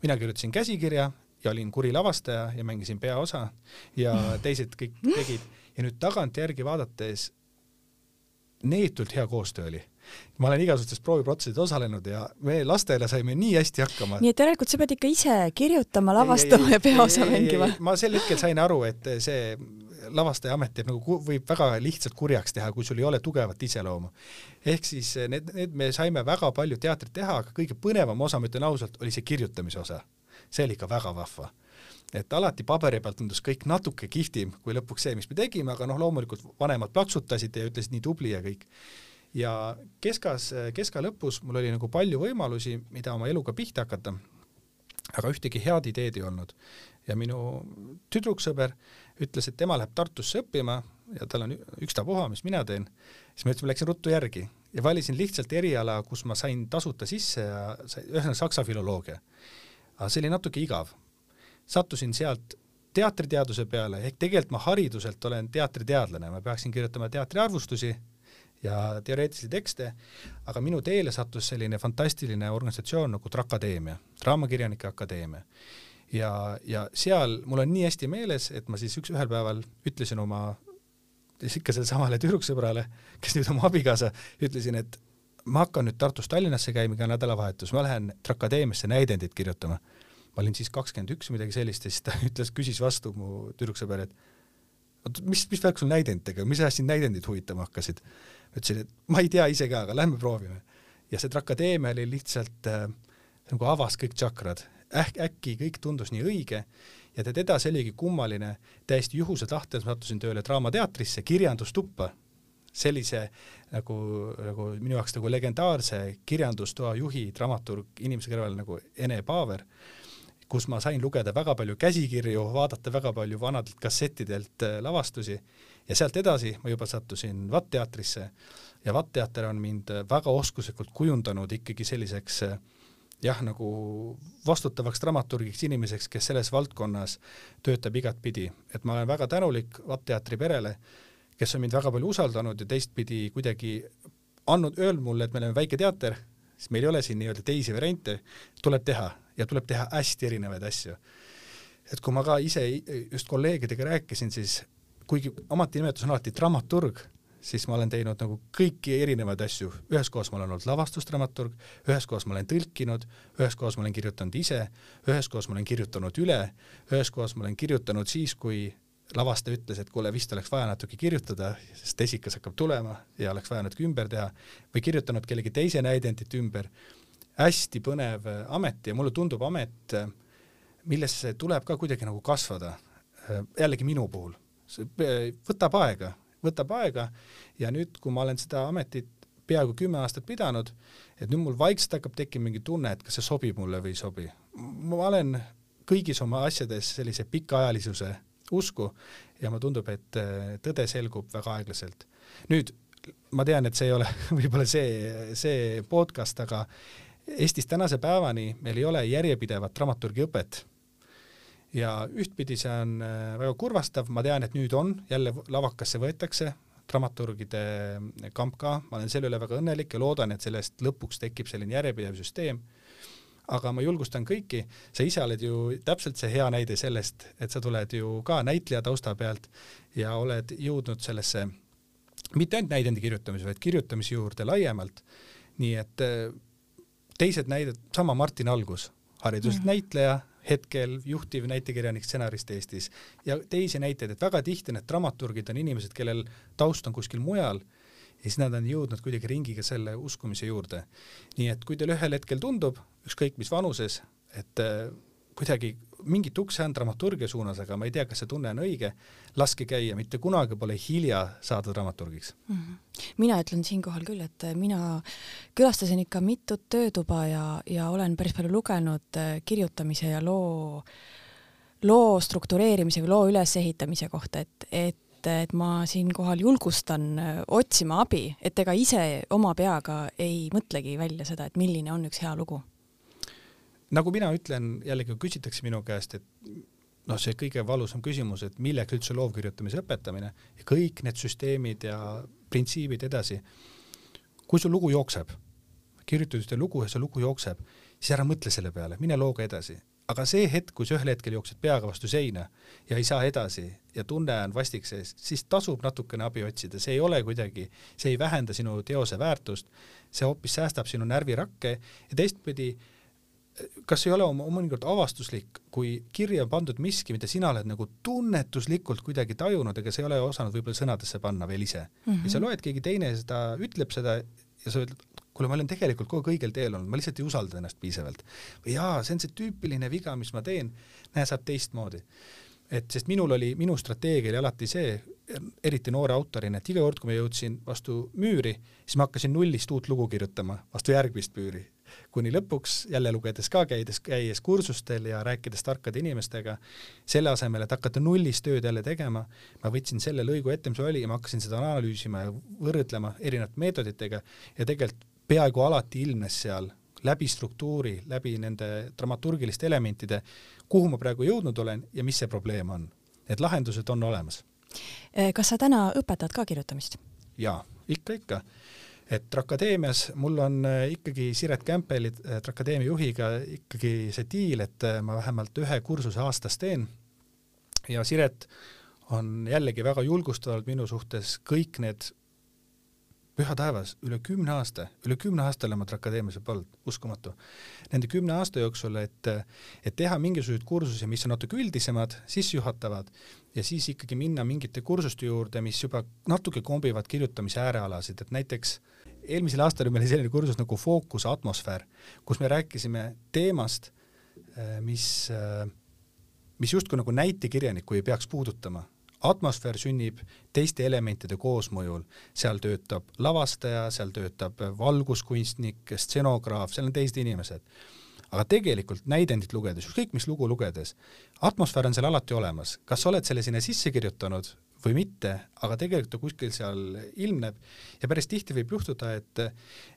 mina kirjutasin käsikirja ja olin kuri lavastaja ja mängisin peaosa ja teised kõik tegid. Ja nüüd tagantjärgi vaadates neetult hea koostöö oli ma olen igasugustes prooviprotsessides osalenud ja me lastele saime nii hästi hakkama. nii et järelikult sa pead ikka ise kirjutama, lavastama ei, ei, ja peaosa mängima? ma sel hetkel sain aru, et see lavastaja amet teeb nagu, võib väga lihtsalt kurjaks teha, kui sul ei ole tugevat iseloomu. ehk siis need, need, me saime väga palju teatrit teha, aga kõige põnevam osa, ma ütlen ausalt, oli see kirjutamise osa. see oli ikka väga vahva et alati paberi peal tundus kõik natuke kihvtim kui lõpuks see, mis me tegime, aga noh, loomulikult vanemad plaksutasid ja ütlesid nii tubli ja kõik ja keskas, keska lõpus mul oli nagu palju võimalusi, mida oma eluga pihta hakata, aga ühtegi head ideed ei olnud. ja minu tüdruksõber ütles, et tema läheb Tartusse õppima ja tal on ükstapuha, mis mina teen, siis ma ütlesin, ma läksin ruttu järgi ja valisin lihtsalt eriala, kus ma sain tasuta sisse ja ühesõnaga saksa filoloogia. aga see oli natuke igav. sattusin sealt teatriteaduse peale, ehk tegelikult ma hariduselt olen teatriteadlane, ma peaksin kirjutama teatriarvustusi ja teoreetilisi tekste, aga minu teele sattus selline fantastiline organisatsioon nagu Trakadeemia, Draamakirjanike Akadeemia. ja, ja seal mul on nii hästi meeles, et ma siis üks, ühel päeval ütlesin oma, siis ikka sellelesamale tüdruksõbrale, kes nüüd oma abikaasa, ütlesin, et ma hakkan nüüd Tartust Tallinnasse käima iga nädalavahetus, ma lähen Trakadeemiasse näidendit kirjutama. ma olin siis kakskümmend üks või midagi sellist ja siis ta ütles, küsis vastu mu tüdruksõber, et oot, mis, mis värk sul näidenditega, mis ajast sind näidendid huvitama hakkasid? ütlesin, et ma ei tea ise ka, aga lähme proovime. ja see Trakadeemia oli lihtsalt äh, nagu avas kõik tšakrad, äk-, äkki kõik tundus nii õige ja tead edasi oligi kummaline, täiesti juhuse tahtel sattusin tööle Draamateatrisse, kirjandustuppa, sellise nagu, nagu minu jaoks nagu legendaarse kirjandustoa juhi, dramaturg, inimese kõrval nagu Ene Paaver, kus ma sain lugeda väga palju käsikirju, vaadata väga palju vanadelt kassettidelt äh, lavastusi. Ja sealt edasi ma juba sattusin VAT-teatrisse ja VAT-teater on mind väga oskuslikult kujundanud ikkagi selliseks jah, nagu vastutavaks dramaturgiks inimeseks, kes selles valdkonnas töötab igatpidi, et ma olen väga tänulik Vatt teatri perele, kes on mind väga palju usaldanud ja teistpidi kuidagi andnud, öelnud mulle, et me oleme väike teater, siis meil ei ole siin nii-öelda teisi variante, tuleb teha ja tuleb teha hästi erinevaid asju. et kui ma ka ise just kolleegidega rääkisin, siis kuigi ametinimetus on alati dramaturg, siis ma olen teinud nagu kõiki erinevaid asju, ühes kohas ma olen olnud lavastusdramaturg, ühes kohas ma olen tõlkinud, ühes kohas ma olen kirjutanud ise, ühes kohas ma olen kirjutanud üle, ühes kohas ma olen kirjutanud siis, kui lavastaja ütles, et kuule, vist oleks vaja natuke kirjutada, sest esikas hakkab tulema ja oleks vaja natuke ümber teha, või kirjutanud kellegi teise näidendit ümber. Hästi põnev amet ja mulle tundub amet, millesse tuleb ka kuidagi nagu kasvada. jällegi minu puhul, see võtab aega, võtab aega ja nüüd, kui ma olen seda ametit peaaegu kümme aastat pidanud, et nüüd mul vaikselt hakkab tekkima mingi tunne, et kas see sobib mulle või ei sobi. ma olen kõigis oma asjades sellise pikaajalisuse usku ja mulle tundub, et äh, tõde selgub väga aeglaselt. nüüd ma tean, et see ei ole võib-olla see, see podcast, aga Eestis tänase päevani meil ei ole järjepidevat dramaturgiõpet ja ühtpidi see on äh, väga kurvastav, ma tean, et nüüd on, jälle lavakasse võetakse, dramaturgide kamp ka, ma olen selle üle väga õnnelik ja loodan, et sellest lõpuks tekib selline järjepidev süsteem. Aga ma julgustan kõiki, sa ise oled ju täpselt see hea näide sellest, et sa tuled ju ka näitleja tausta pealt ja oled jõudnud sellesse mitte ainult näidendi kirjutamise, vaid kirjutamise juurde laiemalt. nii et äh, teised näited, sama Martin Algus, hariduselt näitleja, hetkel juhtiv näitekirjanik, stsenarist Eestis ja teisi näiteid, et väga tihti need dramaturgid on inimesed, kellel taust on kuskil mujal ja siis nad on jõudnud kuidagi ringiga selle uskumise juurde. nii et kui teil ühel hetkel tundub, ükskõik mis vanuses, et äh, kuidagi mingit ukse on dramaturgia suunas, aga ma ei tea, kas see tunne on õige, laske käia, mitte kunagi pole hilja saada dramaturgiks mm. -hmm. mina ütlen siinkohal küll, et mina külastasin ikka mitut töötuba ja, ja olen päris palju lugenud äh, kirjutamise ja loo, loo struktureerimise või loo ülesehitamise kohta, et, et et, ma siinkohal julgustan äh, otsima abi, et ega ise oma peaga ei mõtlegi välja seda, et milline on üks hea lugu. Nagu mina ütlen, jällegi küsitakse minu käest, et noh, see kõige valusam küsimus, et milleks üldse loovkirjutamise õpetamine ja kõik need süsteemid ja printsiibid edasi. kui su lugu jookseb, kirjutad ühte lugu ja see lugu jookseb, siis ära mõtle selle peale, mine looga edasi aga see hetk, kui sa ühel hetkel jooksed peaga vastu seina ja ei saa edasi ja tunne on vastik sees, siis tasub natukene abi otsida, see ei ole kuidagi, see ei vähenda sinu teose väärtust, see hoopis säästab sinu närvirakke ja teistpidi, kas ei ole mõnikord avastuslik, kui kirja on pandud miski, mida sina oled nagu tunnetuslikult kuidagi tajunud, ega sa ei ole osanud võib-olla sõnadesse panna veel ise mm. -hmm. ja sa loed, keegi teine seda, ütleb seda ja sa ütled, kuule, ma olen tegelikult kogu aeg õigel teel olnud, ma lihtsalt ei usalda ennast piisavalt. või jaa, see on see tüüpiline viga, mis ma teen, näe, saab teistmoodi. et sest minul oli, minu strateegia oli alati see, eriti noore autorina, et iga kord, kui ma jõudsin vastu müüri, siis ma hakkasin nullist uut lugu kirjutama vastu järgmist müüri kuni lõpuks jälle lugedes ka, käides, käies kursustel ja rääkides tarkade inimestega, selle asemel, et hakata nullist tööd jälle tegema, ma võtsin selle lõigu ette, mis oli ja ma hakkasin seda analüüsima ja võrdlema erinevate meetoditega ja tegelikult peaaegu alati ilmnes seal läbi struktuuri, läbi nende dramaturgiliste elementide, kuhu ma praegu jõudnud olen ja mis see probleem on. et lahendused on olemas. kas sa täna õpetad ka kirjutamist? jaa, ikka, ikka et Trakadeemias mul on äh, ikkagi Siret Kämpeli, äh, Trakadeemia juhiga ikkagi see diil, et äh, ma vähemalt ühe kursuse aastas teen. Ja Siret on jällegi väga julgustavalt minu suhtes kõik need püha taevas, üle kümne aasta, üle kümne aasta olen ma Trakadeemias olnud, uskumatu. Nende kümne aasta jooksul, et, et teha mingisuguseid kursusi, mis on natuke üldisemad, sissejuhatavad ja siis ikkagi minna mingite kursuste juurde, mis juba natuke kombivad kirjutamise äärealasid, et näiteks eelmisel aastal oli meil selline kursus nagu Fookus atmosfäär, kus me rääkisime teemast, mis, mis justkui nagu näitekirjanikku ei peaks puudutama. Atmosfäär sünnib teiste elementide koosmõjul, seal töötab lavastaja, seal töötab valguskunstnik, stsenograaf, seal on teised inimesed. aga tegelikult näidendit lugedes, ükskõik mis lugu lugedes, atmosfäär on seal alati olemas, kas sa oled selle sinna sisse kirjutanud või mitte, aga tegelikult ta kuskil seal ilmneb. Ja päris tihti võib juhtuda, et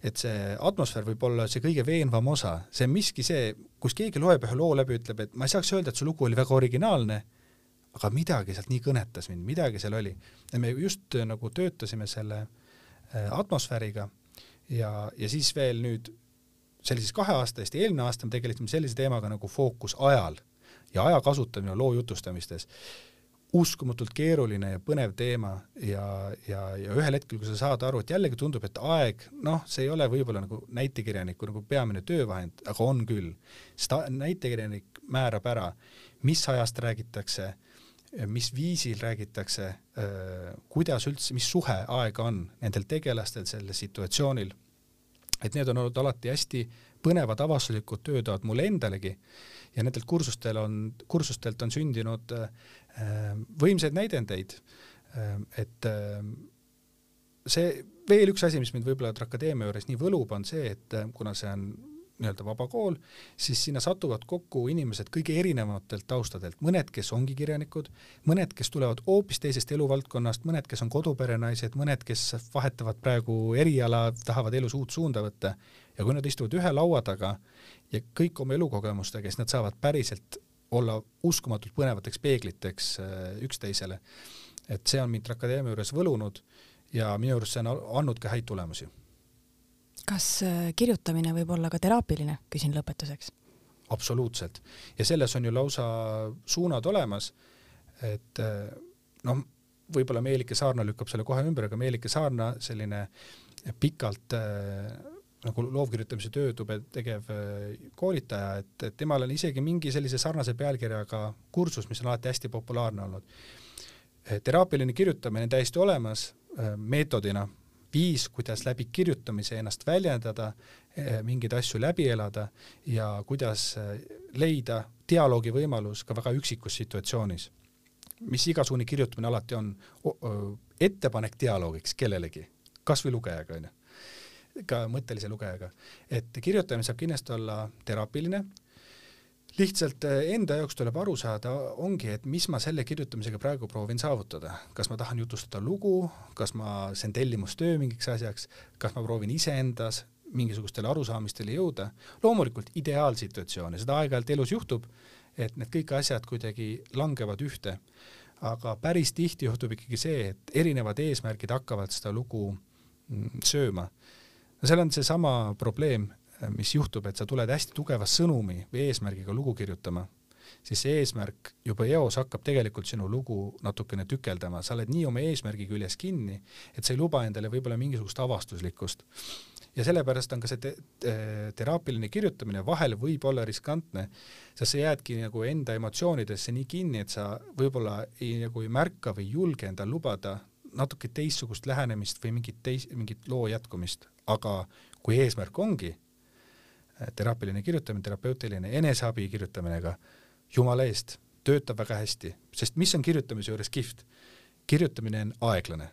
et see atmosfäär võib olla see kõige veenvam osa, see on miski see, kus keegi loeb ühe loo läbi, ütleb, et ma ei saaks öelda, et su lugu oli väga originaalne, aga midagi sealt nii kõnetas mind, midagi seal oli. ja me just nagu töötasime selle äh, atmosfääriga ja, ja siis veel nüüd, see oli siis kahe aasta eest ja eelmine aasta me tegelesime sellise teemaga nagu fookus ajal ja aja kasutamine loo jutustamistes uskumatult keeruline ja põnev teema ja, ja, ja ühel hetkel, kui sa saad aru, et jällegi tundub, et aeg, noh, see ei ole võib-olla nagu näitekirjaniku nagu peamine töövahend, aga on küll. sest näitekirjanik määrab ära, mis ajast räägitakse, mis viisil räägitakse, kuidas üldse, mis suhe aega on nendel tegelastel sellel situatsioonil. et need on olnud alati hästi põnevad avastuslikud töötoad mulle endalegi ja nendelt kursustel on, kursustelt on sündinud äh, võimsaid näidendeid, ehm, et ehm, see veel üks asi, mis mind võib-olla akadeemia juures nii võlub, on see, et kuna see on nii-öelda vaba kool, siis sinna satuvad kokku inimesed kõige erinevatelt taustadelt, mõned, kes ongi kirjanikud, mõned, kes tulevad hoopis teisest eluvaldkonnast, mõned, kes on koduperenaised, mõned, kes vahetavad praegu eriala, tahavad elus uut suunda võtta. Ja kui nad istuvad ühe laua taga ja kõik oma elukogemustega, siis nad saavad päriselt olla uskumatult põnevateks peegliteks äh, üksteisele. et see on mind akadeemia juures võlunud ja minu arust see on andnud ka häid tulemusi. kas äh, kirjutamine võib olla ka teraapiline, küsin lõpetuseks? absoluutselt ja selles on ju lausa suunad olemas, et noh, võib-olla Meelike Saarna lükkab selle kohe ümber, aga Meelike Saarna selline pikalt äh, nagu loovkirjutamise töötube tegev äh, koolitaja, et, et temal on isegi mingi sellise sarnase pealkirjaga kursus, mis on alati hästi populaarne olnud. Äh, teraapiline kirjutamine on täiesti olemas äh, meetodina, viis, kuidas läbi kirjutamise ennast väljendada, mingeid asju läbi elada ja kuidas leida dialoogi võimalus ka väga üksikus situatsioonis. mis igasugune kirjutamine alati on, ettepanek dialoogiks kellelegi, kas või lugejaga, onju ka mõttelise lugejaga. et kirjutamine saab kindlasti olla teraapiline, lihtsalt eh, enda jaoks tuleb aru saada, ongi, et mis ma selle kirjutamisega praegu proovin saavutada, kas ma tahan jutustada lugu, kas ma, see on tellimustöö mingiks asjaks, kas ma proovin iseendas mingisugustele arusaamistele jõuda, loomulikult ideaalsituatsioone, seda aeg-ajalt elus juhtub, et need kõik asjad kuidagi langevad ühte, aga päris tihti juhtub ikkagi see, et erinevad eesmärgid hakkavad seda lugu mm, sööma no seal on seesama probleem, mis juhtub, et sa tuled hästi tugeva sõnumi või eesmärgiga lugu kirjutama, siis see eesmärk juba eos hakkab tegelikult sinu lugu natukene tükeldama, sa oled nii oma eesmärgi küljes kinni, et sa ei luba endale võib-olla mingisugust avastuslikkust. ja sellepärast on ka see te te teraapiline kirjutamine vahel võib olla riskantne, sest sa jäädki nagu enda emotsioonidesse nii kinni, et sa võib-olla ei nagu ei märka või ei julge endal lubada natuke teistsugust lähenemist või mingit teis-, mingit loo jätkumist, aga kui eesmärk ongi äh, teraapiline kirjutamine, terapeutiline eneseabi kirjutamine ka, jumala eest, töötab väga hästi, sest mis on kirjutamise juures kihvt? kirjutamine on aeglane,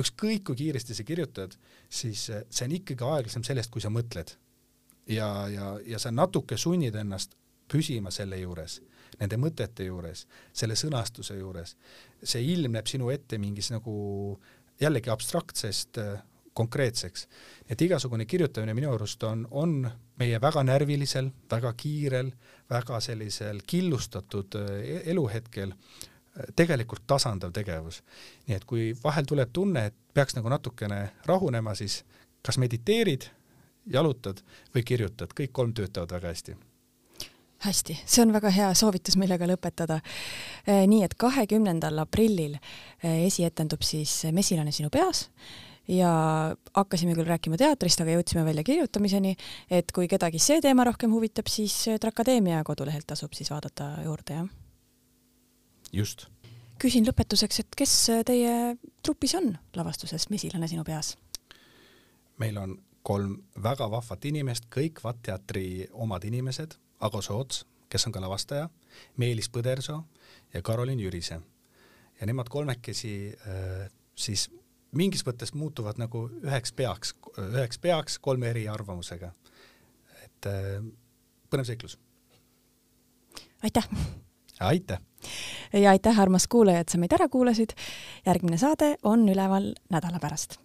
ükskõik kui kiiresti sa kirjutad, siis äh, see on ikkagi aeglasem sellest, kui sa mõtled. ja, ja, ja sa natuke sunnid ennast püsima selle juures, nende mõtete juures, selle sõnastuse juures. see ilmneb sinu ette mingis nagu jällegi abstraktsest äh, konkreetseks. et igasugune kirjutamine minu arust on, on meie väga närvilisel, väga kiirel, väga sellisel killustatud äh, eluhetkel äh, tegelikult tasandav tegevus. nii et kui vahel tuleb tunne, et peaks nagu natukene rahunema, siis kas mediteerid, jalutad või kirjutad, kõik kolm töötavad väga hästi hästi, see on väga hea soovitus, millega lõpetada. Eh, nii et kahekümnendal aprillil eh, esietendub siis Mesilane sinu peas ja hakkasime küll rääkima teatrist, aga jõudsime välja kirjutamiseni, et kui kedagi see teema rohkem huvitab, siis Trakadeemia kodulehelt tasub siis vaadata juurde, jah? just. küsin lõpetuseks, et kes teie trupis on lavastuses Mesilane sinu peas? meil on kolm väga vahvat inimest, kõik VAT teatri omad inimesed Ago Soots, kes on ka lavastaja, Meelis Põdersoo ja Karolin Jürise. ja nemad kolmekesi äh, siis mingis mõttes muutuvad nagu üheks peaks, üheks peaks kolme eri arvamusega. et äh, põnev seiklus. aitäh! aitäh! ja aitäh, armas kuulaja, et sa meid ära kuulasid. järgmine saade on üleval nädala pärast